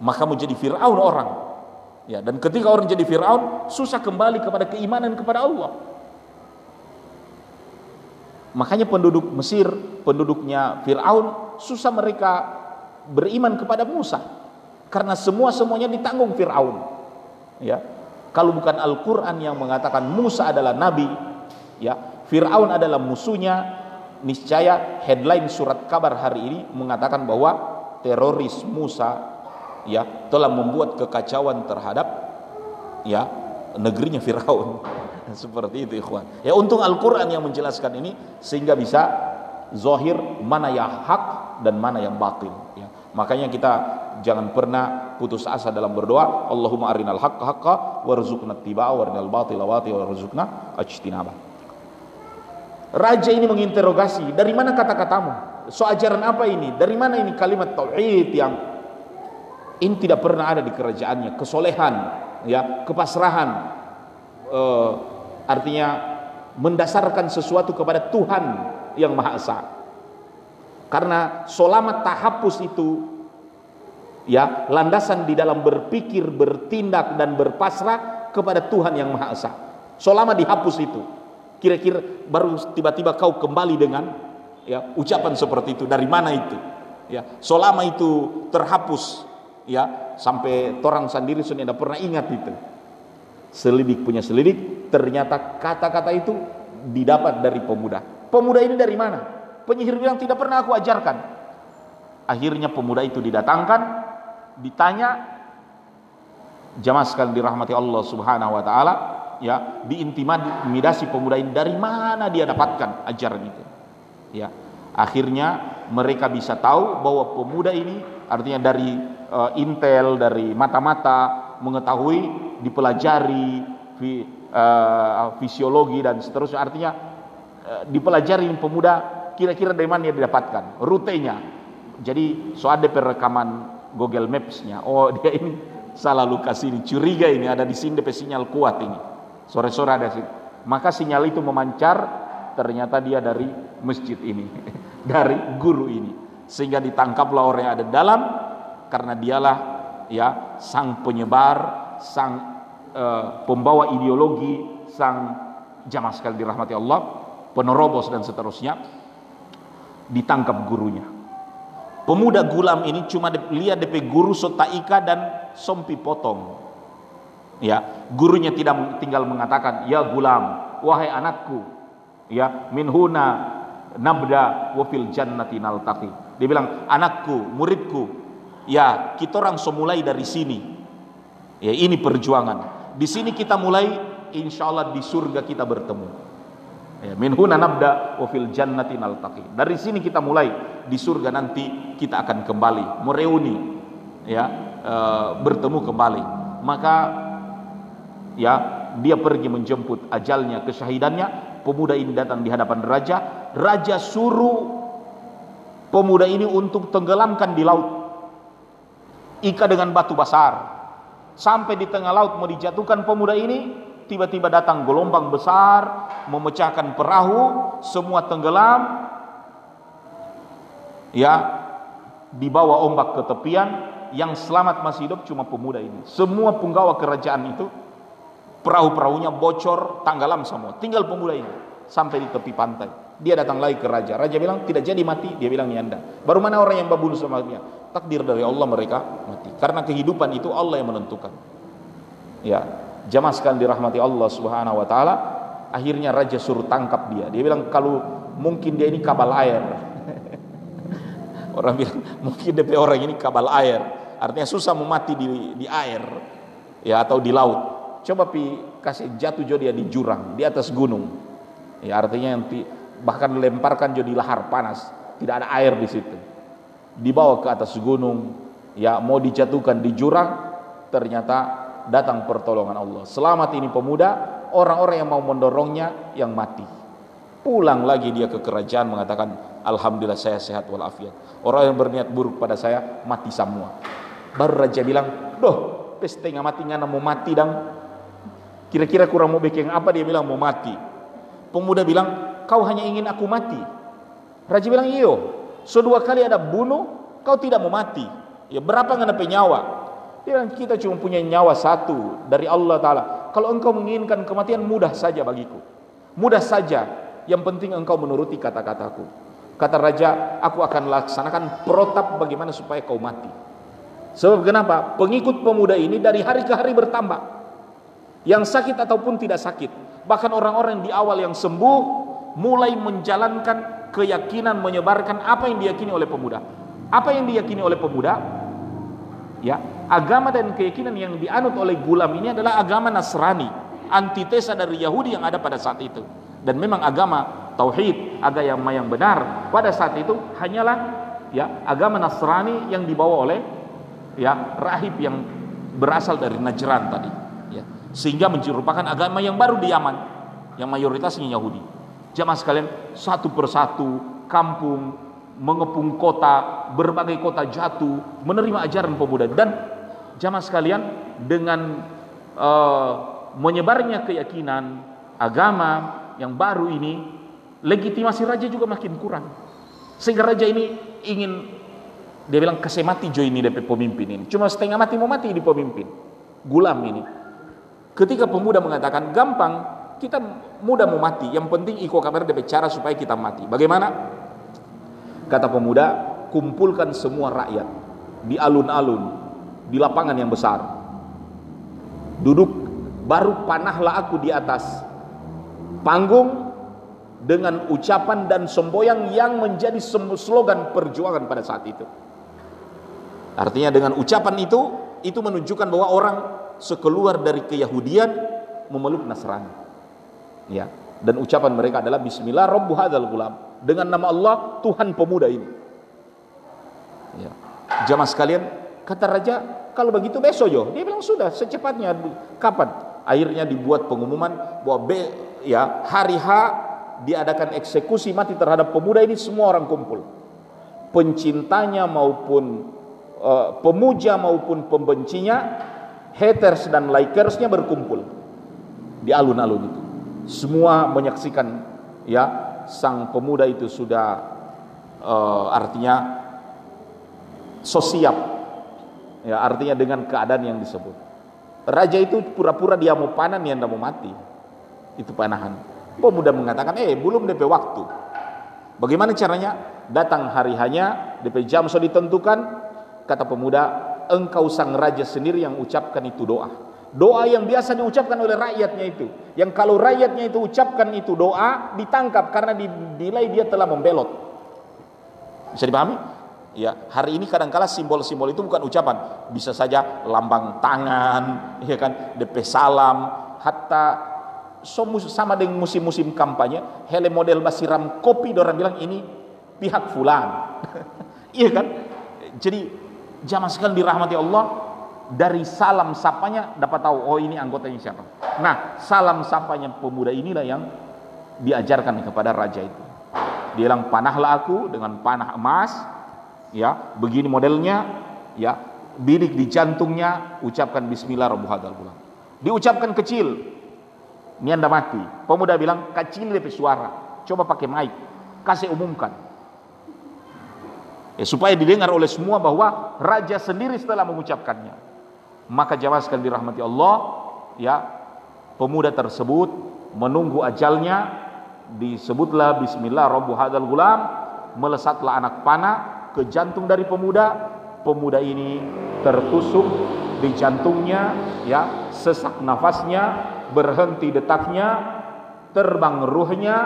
maka menjadi Fir'aun orang. Ya, dan ketika orang jadi Fir'aun, susah kembali kepada keimanan kepada Allah. Makanya penduduk Mesir, penduduknya Fir'aun, susah mereka beriman kepada Musa. Karena semua-semuanya ditanggung Fir'aun. Ya. Kalau bukan Al-Quran yang mengatakan Musa adalah Nabi, ya, Fir'aun adalah musuhnya, niscaya headline surat kabar hari ini mengatakan bahwa teroris Musa ya telah membuat kekacauan terhadap ya negerinya Firaun seperti itu ikhwan. Ya untung Al-Qur'an yang menjelaskan ini sehingga bisa zahir mana yang hak dan mana yang batil ya. Makanya kita jangan pernah putus asa dalam berdoa Allahumma arinal haqqa haqqa warzuqna tibaa warinal batila batila warzuqna ajtinaba. Raja ini menginterogasi dari mana kata-katamu? So ajaran apa ini? Dari mana ini kalimat tauhid yang ini tidak pernah ada di kerajaannya? Kesolehan ya kepasrahan uh, artinya mendasarkan sesuatu kepada Tuhan yang Maha Esa. Karena selama tahapus itu ya landasan di dalam berpikir bertindak dan berpasrah kepada Tuhan yang Maha Esa. Selama dihapus itu kira-kira baru tiba-tiba kau kembali dengan ya ucapan seperti itu. Dari mana itu? Ya selama itu terhapus ya sampai orang sendiri sudah tidak pernah ingat itu selidik punya selidik ternyata kata-kata itu didapat dari pemuda. Pemuda ini dari mana? Penyihir bilang tidak pernah aku ajarkan. Akhirnya pemuda itu didatangkan ditanya jamaah sekalian dirahmati Allah Subhanahu wa taala ya diintimidasi pemuda ini dari mana dia dapatkan ajaran itu? Ya akhirnya mereka bisa tahu bahwa pemuda ini artinya dari uh, intel dari mata-mata mengetahui dipelajari fi, uh, fisiologi dan seterusnya. Artinya uh, dipelajari pemuda kira-kira dari mana dia didapatkan? Rutenya. Jadi so ada perekaman Google Maps-nya. Oh dia ini salah lokasi ini. Curiga ini ada di sini DP sinyal kuat ini. Sore-sore ada sih maka sinyal itu memancar ternyata dia dari masjid ini. Dari guru ini. Sehingga ditangkaplah orang yang ada dalam karena dialah ya sang penyebar, sang uh, pembawa ideologi, sang jamaah sekali dirahmati Allah, penerobos dan seterusnya ditangkap gurunya. Pemuda gulam ini cuma lihat DP guru sotaika dan sompi potong. Ya, gurunya tidak tinggal mengatakan, "Ya gulam, wahai anakku, ya minhuna nabda wa fil jannati naltaqi." Dia bilang, "Anakku, muridku, Ya, kita orang semulai dari sini. Ya, ini perjuangan. Di sini kita mulai, insya Allah di surga kita bertemu. Ya, min huna nabda wa fil jannati naltaqi. Dari sini kita mulai, di surga nanti kita akan kembali, mereuni ya, e, bertemu kembali. Maka ya, dia pergi menjemput ajalnya, kesyahidannya. Pemuda ini datang di hadapan raja. Raja suruh pemuda ini untuk tenggelamkan di laut Ika dengan batu besar. Sampai di tengah laut mau dijatuhkan pemuda ini, tiba-tiba datang gelombang besar, memecahkan perahu, semua tenggelam. Ya, dibawa ombak ke tepian, yang selamat masih hidup cuma pemuda ini. Semua penggawa kerajaan itu perahu-perahunya bocor, tenggelam semua. Tinggal pemuda ini sampai di tepi pantai. Dia datang lagi ke raja. Raja bilang tidak jadi mati. Dia bilang nyanda. Baru mana orang yang babunuh sama dia? Takdir dari Allah mereka mati. Karena kehidupan itu Allah yang menentukan. Ya, jamaah sekalian dirahmati Allah Subhanahu wa taala. Akhirnya raja suruh tangkap dia. Dia bilang kalau mungkin dia ini kabal air. orang bilang mungkin DP orang ini kabal air artinya susah mau mati di, di air ya atau di laut coba pi kasih jatuh jo dia di jurang di atas gunung ya artinya yang bahkan lemparkan jo di lahar panas tidak ada air di situ dibawa ke atas gunung ya mau dijatuhkan di jurang ternyata datang pertolongan Allah. Selamat ini pemuda orang-orang yang mau mendorongnya yang mati. Pulang lagi dia ke kerajaan mengatakan alhamdulillah saya sehat walafiat. Orang yang berniat buruk pada saya mati semua. Baru raja bilang doh setengah mati ngana mau mati dang? Kira-kira kurang mau bikin apa dia bilang mau mati. Pemuda bilang kau hanya ingin aku mati? Raja bilang iyo so dua kali ada bunuh kau tidak mau mati. Ya berapa ngana nyawa? Dia kita cuma punya nyawa satu dari Allah Ta'ala. Kalau engkau menginginkan kematian mudah saja bagiku. Mudah saja. Yang penting engkau menuruti kata-kataku. Kata raja aku akan laksanakan protap bagaimana supaya kau mati. Sebab kenapa? Pengikut pemuda ini dari hari ke hari bertambah. Yang sakit ataupun tidak sakit. Bahkan orang-orang di awal yang sembuh mulai menjalankan keyakinan menyebarkan apa yang diyakini oleh pemuda. Apa yang diyakini oleh pemuda? Ya, agama dan keyakinan yang dianut oleh gulam ini adalah agama Nasrani, antitesa dari Yahudi yang ada pada saat itu. Dan memang agama tauhid, agama yang benar pada saat itu hanyalah ya agama Nasrani yang dibawa oleh ya rahib yang berasal dari Najran tadi ya sehingga merupakan agama yang baru di Yaman yang mayoritasnya Yahudi jamaah sekalian satu persatu kampung mengepung kota berbagai kota jatuh menerima ajaran pemuda dan jamaah sekalian dengan uh, menyebarnya keyakinan agama yang baru ini legitimasi raja juga makin kurang sehingga raja ini ingin dia bilang kasih mati jo ini DP pemimpin ini. Cuma setengah mati mau mati di pemimpin. Gulam ini. Ketika pemuda mengatakan gampang, kita mudah mau mati. Yang penting iko kabar DP cara supaya kita mati. Bagaimana? Kata pemuda, kumpulkan semua rakyat di alun-alun, di lapangan yang besar. Duduk, baru panahlah aku di atas panggung dengan ucapan dan semboyang yang menjadi slogan perjuangan pada saat itu. Artinya dengan ucapan itu itu menunjukkan bahwa orang sekeluar dari keyahudian memeluk Nasrani. Ya. Dan ucapan mereka adalah bismillah rabbu hadzal gulam. Dengan nama Allah Tuhan pemuda ini. Ya. Jamaah sekalian, kata raja, kalau begitu besok yo. Dia bilang sudah secepatnya kapan? Akhirnya dibuat pengumuman bahwa be, ya hari H diadakan eksekusi mati terhadap pemuda ini semua orang kumpul. Pencintanya maupun uh, pemuja maupun pembencinya, haters dan likersnya berkumpul di alun-alun itu. Semua menyaksikan ya. Sang pemuda itu sudah uh, artinya sosiap ya. Artinya dengan keadaan yang disebut. Raja itu pura-pura dia mau panen yang mau mati. Itu panahan. Pemuda mengatakan eh belum DP waktu. Bagaimana caranya? Datang hari hanya DP jam sudah ditentukan. Kata pemuda, engkau sang raja sendiri yang ucapkan itu doa. Doa yang biasa diucapkan oleh rakyatnya itu. Yang kalau rakyatnya itu ucapkan itu doa, ditangkap karena dinilai dia telah membelot. Bisa dipahami? Ya, hari ini kadang-kala simbol-simbol itu bukan ucapan, bisa saja lambang tangan, ya kan, DP salam, hatta sama dengan musim-musim kampanye, hele model basiram kopi, orang bilang ini pihak fulan. iya kan? Jadi Jamaah sekali dirahmati Allah, dari salam sapanya dapat tahu oh ini anggotanya siapa. Nah, salam sapanya pemuda inilah yang diajarkan kepada raja itu. Dia bilang panahlah aku dengan panah emas, ya, begini modelnya, ya, bidik di jantungnya, ucapkan bismillah. Diucapkan kecil, ini anda mati. Pemuda bilang kecil lebih suara, coba pakai mic, kasih umumkan ya, supaya didengar oleh semua bahwa raja sendiri setelah mengucapkannya maka jamaah sekali dirahmati Allah ya pemuda tersebut menunggu ajalnya disebutlah bismillah rabbu hadzal gulam melesatlah anak panah ke jantung dari pemuda. Pemuda ini tertusuk di jantungnya ya sesak nafasnya berhenti detaknya terbang ruhnya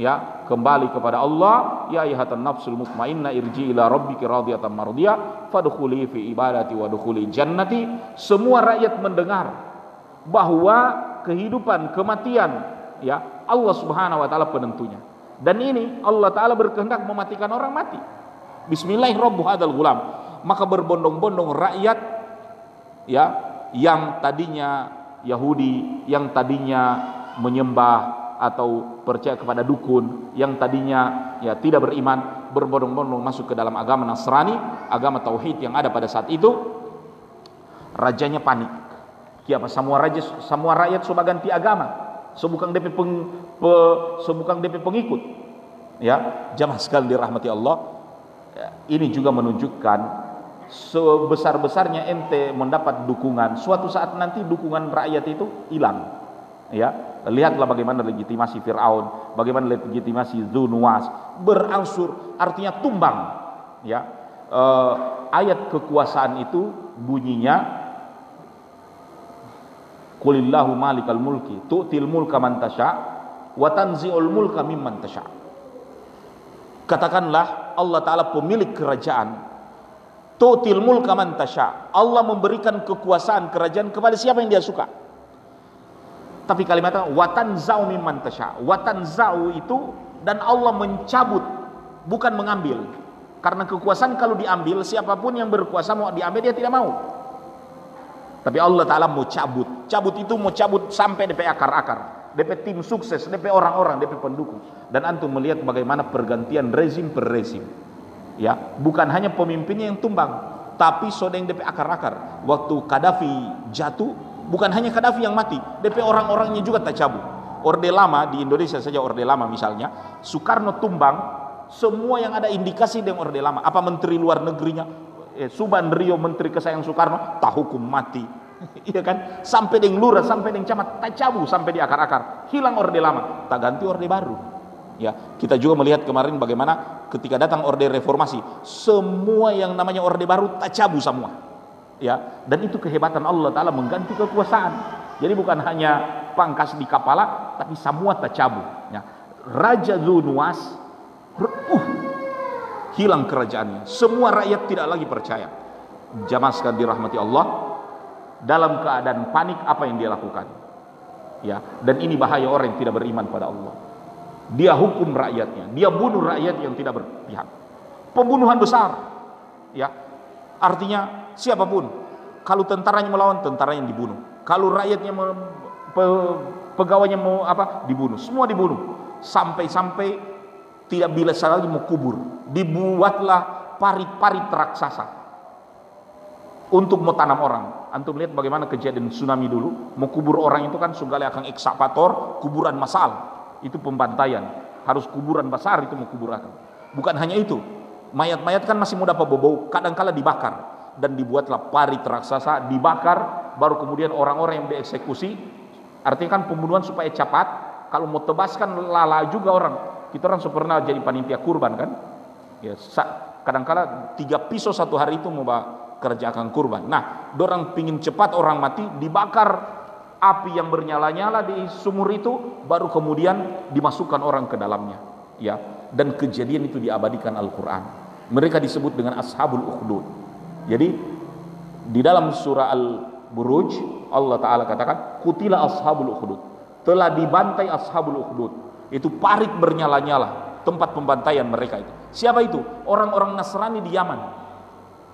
ya kembali kepada Allah ya ayhatan nafsul mutmainnah irji ila rabbiki radiyatan mardiyah fadkhuli fi ibadati wa dukhuli jannati. Semua rakyat mendengar bahwa kehidupan kematian ya Allah Subhanahu wa taala penentunya. Dan ini Allah taala berkehendak mematikan orang mati. Bismillahirrahmanirrahim maka berbondong-bondong rakyat ya yang tadinya Yahudi yang tadinya menyembah atau percaya kepada dukun yang tadinya ya tidak beriman berbondong-bondong masuk ke dalam agama Nasrani, agama tauhid yang ada pada saat itu rajanya panik. Kiapa semua raja semua rakyat sudah ganti agama. Sebukang DP peng, pe, DP pengikut. Ya, jamaah sekali dirahmati Allah. Ya, ini juga menunjukkan sebesar-besarnya ente mendapat dukungan, suatu saat nanti dukungan rakyat itu hilang. Ya, Lihatlah bagaimana legitimasi Fir'aun, bagaimana legitimasi Zunuwas berangsur artinya tumbang. Ya, e, ayat kekuasaan itu bunyinya Qulillahu malikal mulki tu'til mulka man tasha wa tanzi'ul mulka mimman tasha. Katakanlah Allah taala pemilik kerajaan. Tu'til mulka man tasha. Allah memberikan kekuasaan kerajaan kepada siapa yang dia suka. Tapi kalimatnya watan zau mimman tasha. Watan zau itu dan Allah mencabut bukan mengambil. Karena kekuasaan kalau diambil siapa pun yang berkuasa mau diambil dia tidak mau. Tapi Allah Ta'ala mau cabut. Cabut itu mau cabut sampai DP akar-akar. DP tim sukses, DP orang-orang, DP pendukung. Dan antum melihat bagaimana pergantian rezim per rezim. Ya, bukan hanya pemimpinnya yang tumbang, tapi sodeng DP akar-akar. Waktu Kadafi jatuh, bukan hanya Kadafi yang mati, DP orang-orangnya juga tak cabut. Orde lama di Indonesia saja orde lama misalnya, Soekarno tumbang, semua yang ada indikasi dengan orde lama. Apa menteri luar negerinya, eh, Suban Rio menteri kesayang Soekarno, tak hukum mati. Iya kan? Sampai dengan lurah, sampai dengan camat, tak cabut sampai di akar-akar. Hilang orde lama, tak ganti orde baru. Ya, kita juga melihat kemarin bagaimana ketika datang orde reformasi, semua yang namanya orde baru tak cabut semua ya dan itu kehebatan Allah taala mengganti kekuasaan. Jadi bukan hanya pangkas di kepala tapi semua tercabut. Ya. Raja Zunuas uh, hilang kerajaannya. Semua rakyat tidak lagi percaya. Jamaah sekali dirahmati Allah dalam keadaan panik apa yang dia lakukan? Ya dan ini bahaya orang yang tidak beriman pada Allah. Dia hukum rakyatnya. Dia bunuh rakyat yang tidak berpihak. Pembunuhan besar. Ya artinya siapa pun. Kalau tentaranya melawan, tentaranya dibunuh. Kalau rakyatnya pe, pegawainya mau apa? Dibunuh. Semua dibunuh. Sampai-sampai tidak bisa lagi mau kubur. Dibuatlah parit-parit raksasa untuk mau tanam orang. Antum lihat bagaimana kejadian tsunami dulu, mau kubur orang itu kan sungguh akan eksapator, kuburan masal. Itu pembantaian. Harus kuburan besar itu mau kubur akan. Bukan hanya itu, mayat-mayat kan masih mudah bau-bau, kadang-kala dibakar dan dibuatlah parit raksasa dibakar baru kemudian orang-orang yang dieksekusi. Artinya kan pembunuhan supaya cepat. Kalau mau tebaskan lala juga orang. Kita orang pernah jadi panitia kurban kan? Ya kadangkala tiga pisau satu hari itu mau kerjakan kurban. Nah dorang pingin cepat orang mati dibakar api yang bernyala-nyala di sumur itu baru kemudian dimasukkan orang ke dalamnya. Ya dan kejadian itu diabadikan Al-Qur'an. Mereka disebut dengan ashabul ukhdud jadi di dalam surah Al-Buruj Allah taala katakan kutila ashabul ukhdud. Telah dibantai ashabul ukhdud. Itu parit bernyala-nyala tempat pembantaian mereka itu. Siapa itu? Orang-orang Nasrani di Yaman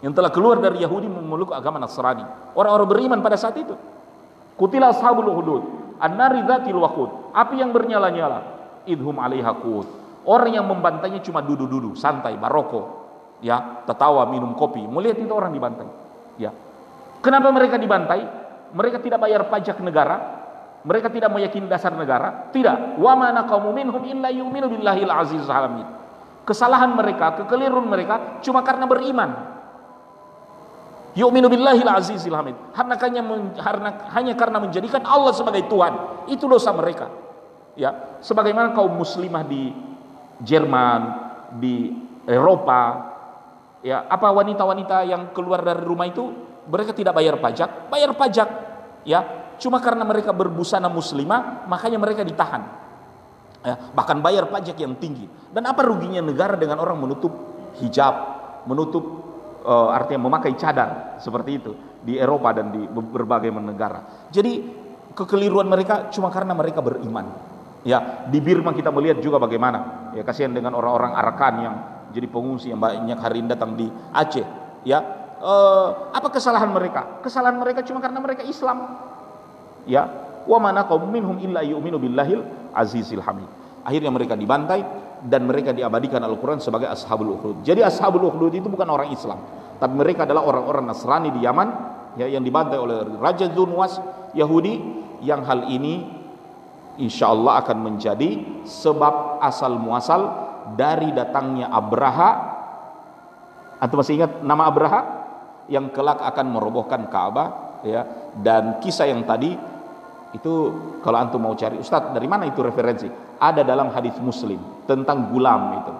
yang telah keluar dari Yahudi memeluk agama Nasrani. Orang-orang beriman pada saat itu. Kutila ashabul ukhdud. An-nari dzatil waqud. Api yang bernyala-nyala. Idhum 'alaiha Orang yang membantainya cuma duduk-duduk, santai, baroko ya tertawa minum kopi. Melihat itu orang dibantai. Ya. Kenapa mereka dibantai? Mereka tidak bayar pajak negara. Mereka tidak meyakini dasar negara. Tidak. Wa mana qaumun minhum illa yu'minu billahi al-aziz hamid kesalahan mereka kekeliruan mereka cuma karena beriman. Yu'minu billahi al-aziz hamid hanya hanya karena menjadikan Allah sebagai Tuhan. Itu dosa mereka. Ya. Sebagaimana kaum muslimah di Jerman di Eropa ya apa wanita-wanita yang keluar dari rumah itu mereka tidak bayar pajak bayar pajak ya cuma karena mereka berbusana muslimah makanya mereka ditahan ya, bahkan bayar pajak yang tinggi. Dan apa ruginya negara dengan orang menutup hijab, menutup uh, artinya memakai cadar seperti itu di Eropa dan di berbagai negara. Jadi kekeliruan mereka cuma karena mereka beriman. Ya, di Birma kita melihat juga bagaimana ya kasihan dengan orang-orang Arakan yang jadi pengungsi yang banyak hari ini datang di Aceh. Ya, uh, apa kesalahan mereka? Kesalahan mereka cuma karena mereka Islam. Ya, wa mana minhum illa yu'minu billahil azizil hamid. Akhirnya mereka dibantai dan mereka diabadikan Al-Quran sebagai Ashabul Ukhdud. Jadi Ashabul Ukhdud itu bukan orang Islam, tapi mereka adalah orang-orang Nasrani di Yaman ya, yang dibantai oleh Raja Zunwas Yahudi yang hal ini insya Allah akan menjadi sebab asal muasal dari datangnya Abraha. Antum masih ingat nama Abraha? Yang kelak akan merobohkan Ka'bah ya. Dan kisah yang tadi itu kalau antum mau cari Ustadz dari mana itu referensi? Ada dalam hadis Muslim tentang gulam itu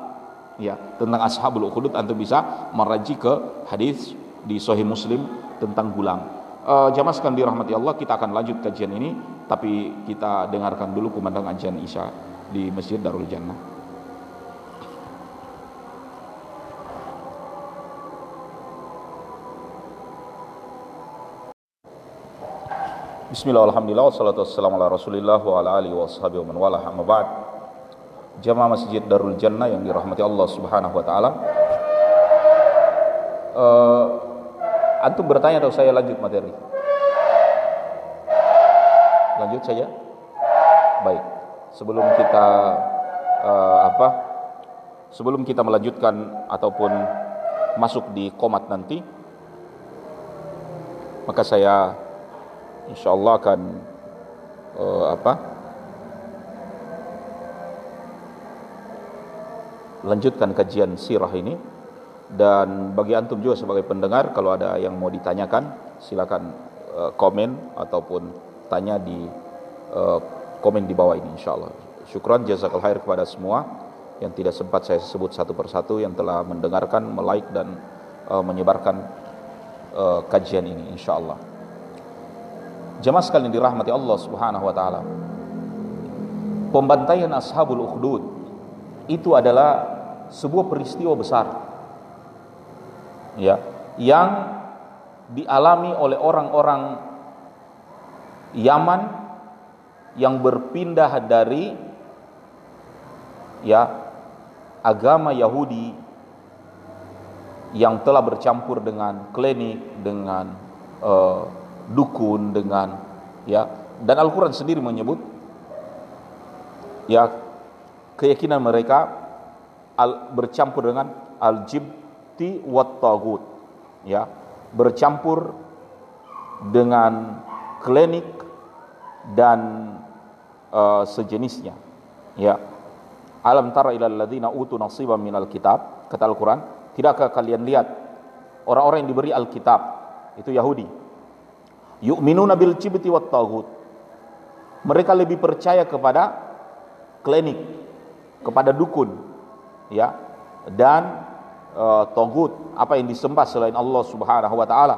ya. Tentang ashabul ukhdud antum bisa meraji ke hadis di Sahih Muslim tentang gulam. Uh, jamaah sekalian dirahmati Allah kita akan lanjut kajian ini. Tapi kita dengarkan dulu kumandang ajian Isya di Masjid Darul Jannah Bismillah, alhamdulillah, wassalatu wassalamu ala Jamaah Masjid Darul Jannah yang dirahmati Allah subhanahu wa ta'ala. Uh, Antum bertanya atau saya lanjut materi? Lanjut saja? Baik. Sebelum kita uh, apa? Sebelum kita melanjutkan ataupun masuk di komat nanti Maka saya insya Allah akan uh, apa? Lanjutkan kajian sirah ini. Dan bagi antum juga sebagai pendengar kalau ada yang mau ditanyakan silakan uh, komen ataupun tanya di uh, komen di bawah ini insya Allah syukran jazakal khair kepada semua yang tidak sempat saya sebut satu persatu yang telah mendengarkan, melike dan uh, menyebarkan uh, kajian ini insya Allah. Jemaah sekalian dirahmati Allah Subhanahu wa taala. Pembantaian Ashabul Ukhdud itu adalah sebuah peristiwa besar. Ya, yang dialami oleh orang-orang Yaman yang berpindah dari ya agama Yahudi yang telah bercampur dengan klinik dengan uh, dukun dengan ya dan Al-Qur'an sendiri menyebut ya keyakinan mereka al, bercampur dengan al-jibti wat tagut ya bercampur dengan klinik dan uh, sejenisnya ya. Alam tara ilal ladzina utu nasiban minal kitab kata Al-Qur'an tidakkah kalian lihat orang-orang yang diberi Alkitab itu Yahudi yu'minuna bil cibti wat tagut mereka lebih percaya kepada klinik kepada dukun ya dan uh, togut apa yang disembah selain Allah Subhanahu wa taala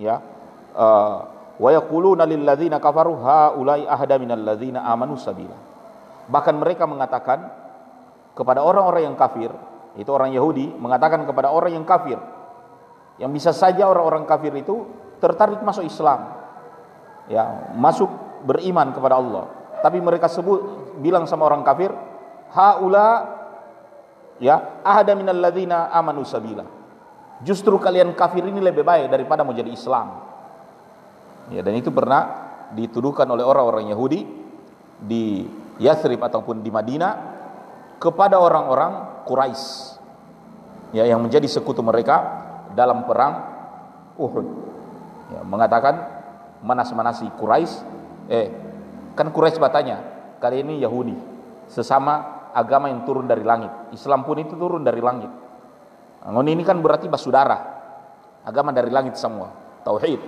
ya. Uh, wa yaquluna lil ladzina kafaru haula'i ahda minal ladzina amanu sabila. Bahkan mereka mengatakan kepada orang-orang yang kafir itu orang Yahudi mengatakan kepada orang yang kafir yang bisa saja orang-orang kafir itu tertarik masuk Islam. Ya masuk beriman kepada Allah. Tapi mereka sebut bilang sama orang kafir haula ya ahada minal ladzina amanu sabila. Justru kalian kafir ini lebih baik daripada mau jadi Islam. Ya dan itu pernah dituduhkan oleh orang-orang Yahudi di Yathrib ataupun di Madinah kepada orang-orang Quraisy ya yang menjadi sekutu mereka dalam perang Uhud ya, mengatakan manas-manasi Quraisy eh kan Quraisy bertanya kali ini Yahudi sesama agama yang turun dari langit Islam pun itu turun dari langit. Ngon ini kan berarti basudara agama dari langit semua tauhid.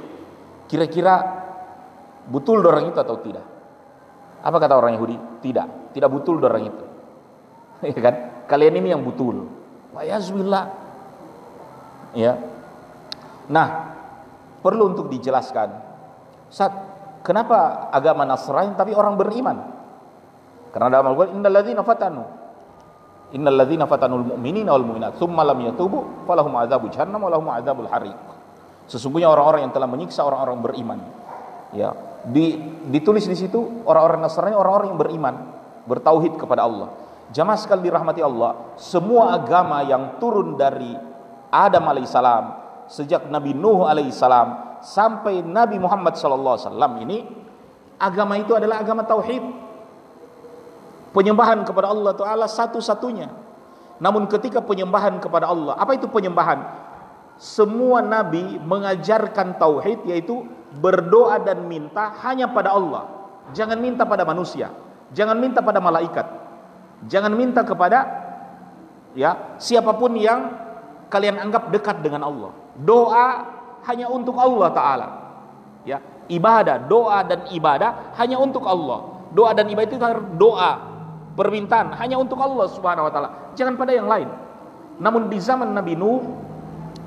Kira-kira betul orang itu atau tidak? Apa kata orang Yahudi? Tidak tidak betul orang itu. Ya kan? Kalian ini yang betul. Wa ya. Nah perlu untuk dijelaskan. Saat kenapa agama Nasrani tapi orang beriman? Karena dalam Al-Qur'an innal ladzina fatanu innal ladzina fatanul mu'minina wal mu'minat tsumma lam yatubu falahum adzabu jahannam wa lahum adzabul hariq. Sesungguhnya orang-orang yang telah menyiksa orang-orang beriman. Ya, di, ditulis di situ orang-orang Nasrani orang-orang yang beriman, bertauhid kepada Allah. Jamaah sekali dirahmati Allah, semua agama yang turun dari Adam alaihissalam sejak Nabi Nuh alaihissalam sampai Nabi Muhammad sallallahu alaihi wasallam ini agama itu adalah agama tauhid. Penyembahan kepada Allah Taala satu-satunya. Namun ketika penyembahan kepada Allah, apa itu penyembahan? Semua nabi mengajarkan tauhid yaitu berdoa dan minta hanya pada Allah. Jangan minta pada manusia, jangan minta pada malaikat. Jangan minta kepada ya siapa pun yang kalian anggap dekat dengan Allah. Doa hanya untuk Allah taala. Ya, ibadah, doa dan ibadah hanya untuk Allah. Doa dan ibadah itu doa, permintaan hanya untuk Allah Subhanahu wa taala, jangan pada yang lain. Namun di zaman Nabi Nuh,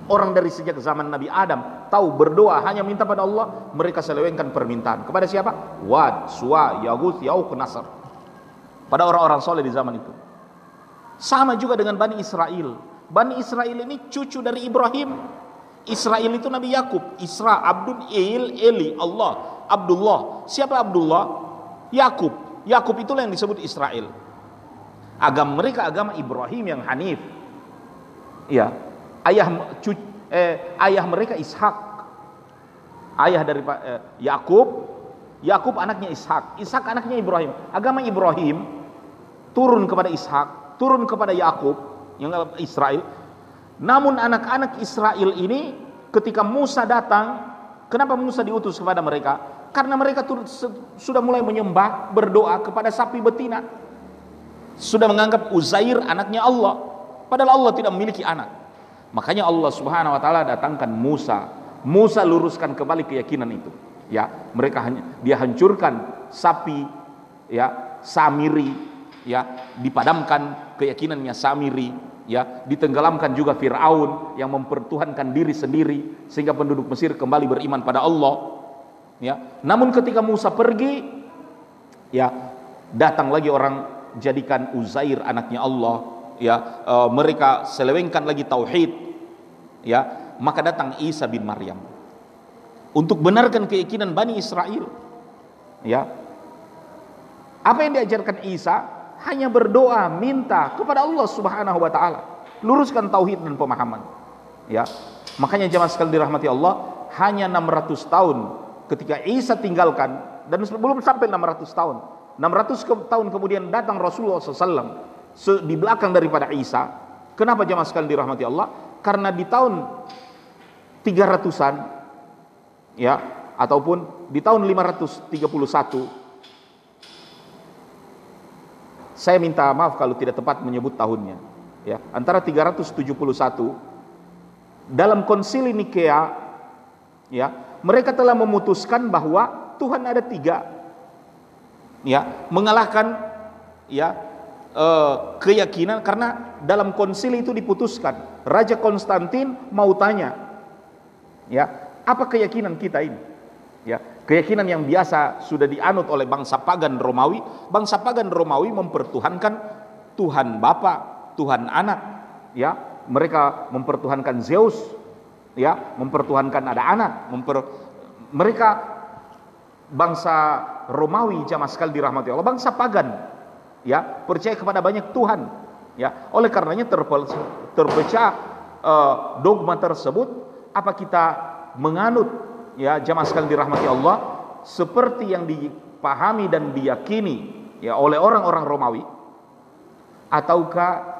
orang dari sejak zaman Nabi Adam tahu berdoa hanya minta pada Allah, mereka selewengkan permintaan. Kepada siapa? Wad, Suwa, Yaguth, Yauq, Nasr. Pada orang-orang soleh di zaman itu. Sama juga dengan Bani Israel. Bani Israel ini cucu dari Ibrahim. Israel itu Nabi Yakub, Isra, Abdul, Il, Eli, Allah, Abdullah. Siapa Abdullah? Yakub. Yakub itulah yang disebut Israel. Agama mereka agama Ibrahim yang Hanif. Ya, ayah cu, eh, ayah mereka Ishak. Ayah dari eh, Yakub, Yakub anaknya Ishak, Ishak anaknya Ibrahim. Agama Ibrahim turun kepada Ishak, turun kepada Yakub yang Israel namun anak-anak Israel ini ketika Musa datang, kenapa Musa diutus kepada mereka? Karena mereka sudah mulai menyembah, berdoa kepada sapi betina. Sudah menganggap Uzair anaknya Allah, padahal Allah tidak memiliki anak. Makanya Allah Subhanahu wa taala datangkan Musa. Musa luruskan kembali keyakinan itu. Ya, mereka hanya dia hancurkan sapi ya, Samiri ya, dipadamkan keyakinannya Samiri ya ditenggelamkan juga Firaun yang mempertuhankan diri sendiri sehingga penduduk Mesir kembali beriman pada Allah. Ya namun ketika Musa pergi ya datang lagi orang jadikan Uzair anaknya Allah. Ya e, mereka selewengkan lagi tauhid. Ya maka datang Isa bin Maryam untuk benarkan keyakinan Bani Israel. Ya apa yang diajarkan Isa hanya berdoa, minta kepada Allah Subhanahu wa taala. Luruskan tauhid dan pemahaman. Ya. Makanya jemaah sekali dirahmati Allah, hanya 600 tahun ketika Isa tinggalkan dan belum sampai 600 tahun. 600 ke tahun kemudian datang Rasulullah SAW di belakang daripada Isa. Kenapa jemaah sekali dirahmati Allah? Karena di tahun 300-an ya ataupun di tahun 531 Saya minta maaf kalau tidak tepat menyebut tahunnya. Ya, antara 371 dalam konsili Nikea ya, mereka telah memutuskan bahwa Tuhan ada tiga. Ya, mengalahkan ya eh, keyakinan karena dalam konsili itu diputuskan Raja Konstantin mau tanya ya apa keyakinan kita ini ya Keyakinan yang biasa sudah dianut oleh bangsa pagan Romawi, bangsa pagan Romawi mempertuhankan Tuhan Bapa, Tuhan Anak, ya. Mereka mempertuhankan Zeus, ya, mempertuhankan ada anak, memper mereka bangsa Romawi jamaah sekali dirahmati Allah, bangsa pagan, ya, percaya kepada banyak Tuhan, ya. Oleh karenanya terpecah uh, dogma tersebut, apa kita menganut ya jamaah sekalian dirahmati Allah seperti yang dipahami dan diyakini ya oleh orang-orang Romawi ataukah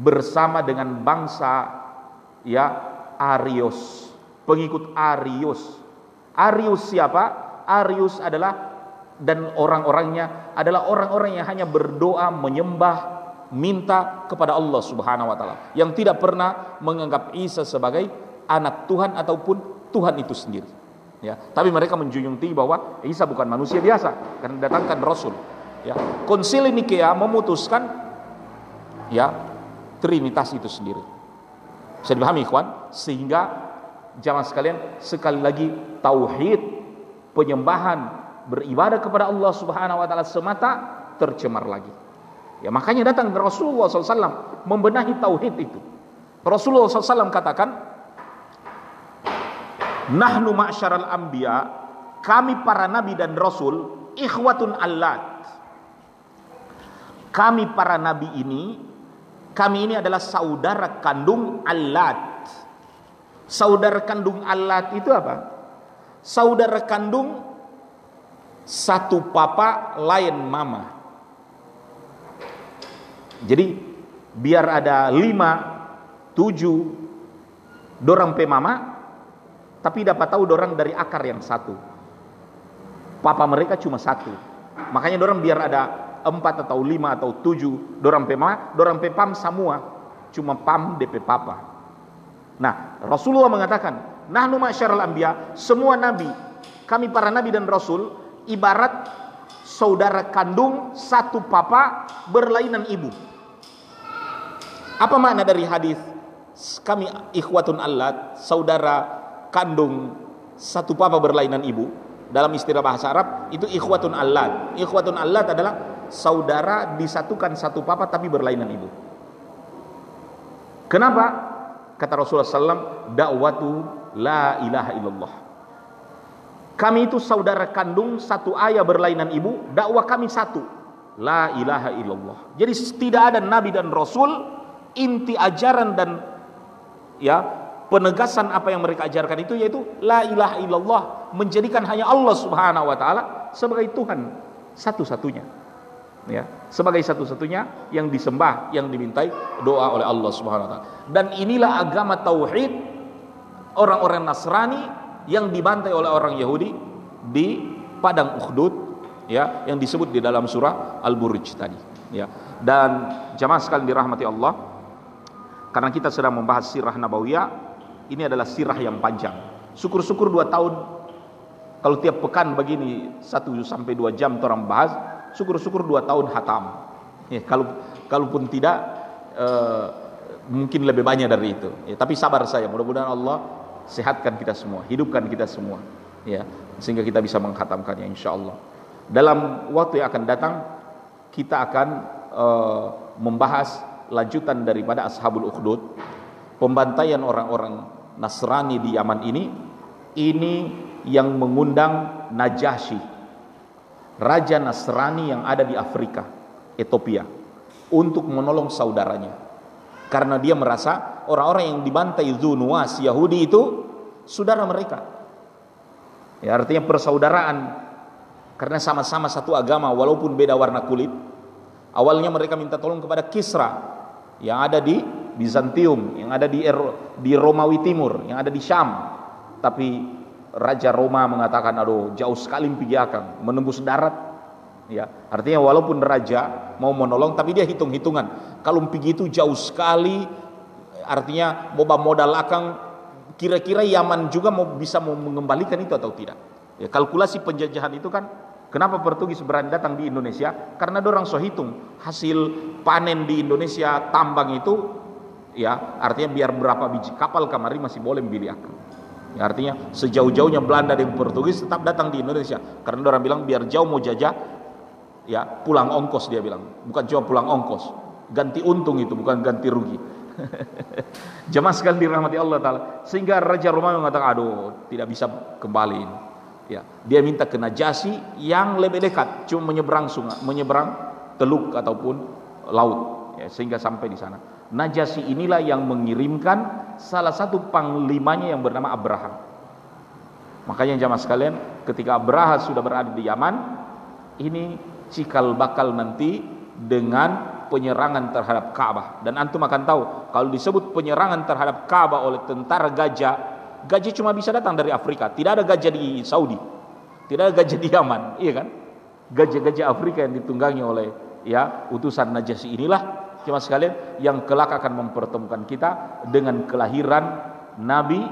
bersama dengan bangsa ya Arius pengikut Arius. Arius siapa? Arius adalah dan orang-orangnya adalah orang-orang yang hanya berdoa menyembah minta kepada Allah Subhanahu wa taala yang tidak pernah menganggap Isa sebagai anak Tuhan ataupun Tuhan itu sendiri. Ya, tapi mereka menjunjung tinggi bahwa Isa bukan manusia biasa karena datangkan Rasul. Ya, Konsili Nikea memutuskan ya Trinitas itu sendiri. Saya dipahami ikhwan sehingga jamaah sekalian sekali lagi tauhid penyembahan beribadah kepada Allah Subhanahu wa taala semata tercemar lagi. Ya makanya datang Rasulullah SAW membenahi tauhid itu. Rasulullah SAW katakan, Nahnu ma'syaral anbiya, kami para nabi dan rasul, ikhwatun allat. Kami para nabi ini, kami ini adalah saudara kandung allat. Saudara kandung allat itu apa? Saudara kandung satu papa lain mama. Jadi biar ada lima, tujuh, dorang pe mama, tapi dapat tahu dorang dari akar yang satu. Papa mereka cuma satu. Makanya dorang biar ada empat atau lima atau tujuh dorang pe mama, dorang pe pam semua. Cuma pam DP papa. Nah, Rasulullah mengatakan, Nahnu masyarul anbiya, semua nabi, kami para nabi dan rasul ibarat saudara kandung satu papa berlainan ibu. Apa makna dari hadis kami ikhwatun allat, saudara kandung satu papa berlainan ibu dalam istilah bahasa Arab itu ikhwatun allat ikhwatun allat adalah saudara disatukan satu papa tapi berlainan ibu. Kenapa? Kata Rasulullah SAW dakwatu la ilaha illallah. Kami itu saudara kandung satu ayah berlainan ibu dakwah kami satu. La ilaha illallah. Jadi tidak ada nabi dan rasul inti ajaran dan ya penegasan apa yang mereka ajarkan itu yaitu la ilaha illallah menjadikan hanya Allah Subhanahu wa taala sebagai Tuhan satu-satunya. Ya sebagai satu-satunya yang disembah yang dimintai doa oleh Allah Subhanahu wa taala. Dan inilah agama tauhid orang-orang Nasrani yang dibantai oleh orang Yahudi di padang Ukhdud ya yang disebut di dalam surah Al-Buruj tadi ya. Dan jamaah sekalian dirahmati Allah karena kita sedang membahas sirah nabawiyah ini adalah sirah yang panjang. Syukur-syukur dua tahun. Kalau tiap pekan begini satu sampai dua jam orang bahas, syukur-syukur dua tahun hatam. Ya, kalau kalaupun tidak eh, mungkin lebih banyak dari itu. Ya, tapi sabar saya, mudah-mudahan Allah sehatkan kita semua, hidupkan kita semua, ya sehingga kita bisa menghatamkannya insya Allah. Dalam waktu yang akan datang kita akan uh, membahas lanjutan daripada Ashabul Ukhdud pembantaian orang-orang Nasrani di Yaman ini ini yang mengundang Najasyi raja Nasrani yang ada di Afrika Ethiopia untuk menolong saudaranya. Karena dia merasa orang-orang yang dibantai Zunuas Yahudi itu saudara mereka. Ya artinya persaudaraan. Karena sama-sama satu agama walaupun beda warna kulit awalnya mereka minta tolong kepada Kisra yang ada di Bizantium yang ada di di Romawi Timur yang ada di Syam. Tapi Raja Roma mengatakan aduh jauh sekali pergi akan menembus darat. Ya artinya walaupun raja mau menolong tapi dia hitung-hitungan. Kalau pergi itu jauh sekali artinya boba modal akan kira-kira Yaman juga mau bisa mau mengembalikan itu atau tidak? Ya kalkulasi penjajahan itu kan Kenapa Portugis berani datang di Indonesia? Karena orang so hitung hasil panen di Indonesia tambang itu ya artinya biar berapa biji kapal kamari masih boleh beli akan ya, artinya sejauh-jauhnya Belanda dan Portugis tetap datang di Indonesia. Karena orang bilang biar jauh mau jajah ya pulang ongkos dia bilang. Bukan cuma pulang ongkos ganti untung itu bukan ganti rugi. Jemaah sekali dirahmati Allah taala. Sehingga Raja Roma mengatakan aduh tidak bisa kembali ya dia minta ke Najasi yang lebih dekat cuma menyeberang sungai menyeberang teluk ataupun laut. Ya, sehingga sampai di sana Najasi inilah yang mengirimkan salah satu panglimanya yang bernama Abraham. Makanya jamaah sekalian, ketika Abraham sudah berada di Yaman, ini cikal bakal nanti dengan penyerangan terhadap Ka'bah. Dan antum akan tahu, kalau disebut penyerangan terhadap Ka'bah oleh tentara gajah, gajah cuma bisa datang dari Afrika. Tidak ada gajah di Saudi. Tidak ada gajah di Yaman, iya kan? Gajah-gajah Afrika yang ditunggangi oleh ya utusan Najasi inilah Cuma sekalian yang kelak akan mempertemukan kita dengan kelahiran Nabi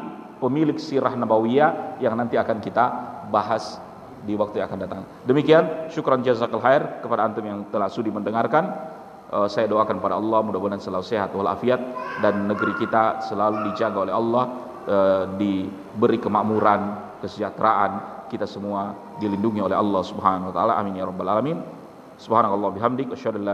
pemilik sirah nabawiyah yang nanti akan kita bahas di waktu yang akan datang. Demikian syukran jazakal khair kepada antum yang telah sudi mendengarkan. Uh, saya doakan pada Allah mudah-mudahan selalu sehat walafiat dan negeri kita selalu dijaga oleh Allah uh, diberi kemakmuran, kesejahteraan, kita semua dilindungi oleh Allah Subhanahu wa taala. Amin ya rabbal alamin. Subhanallah bihamdik asyhadu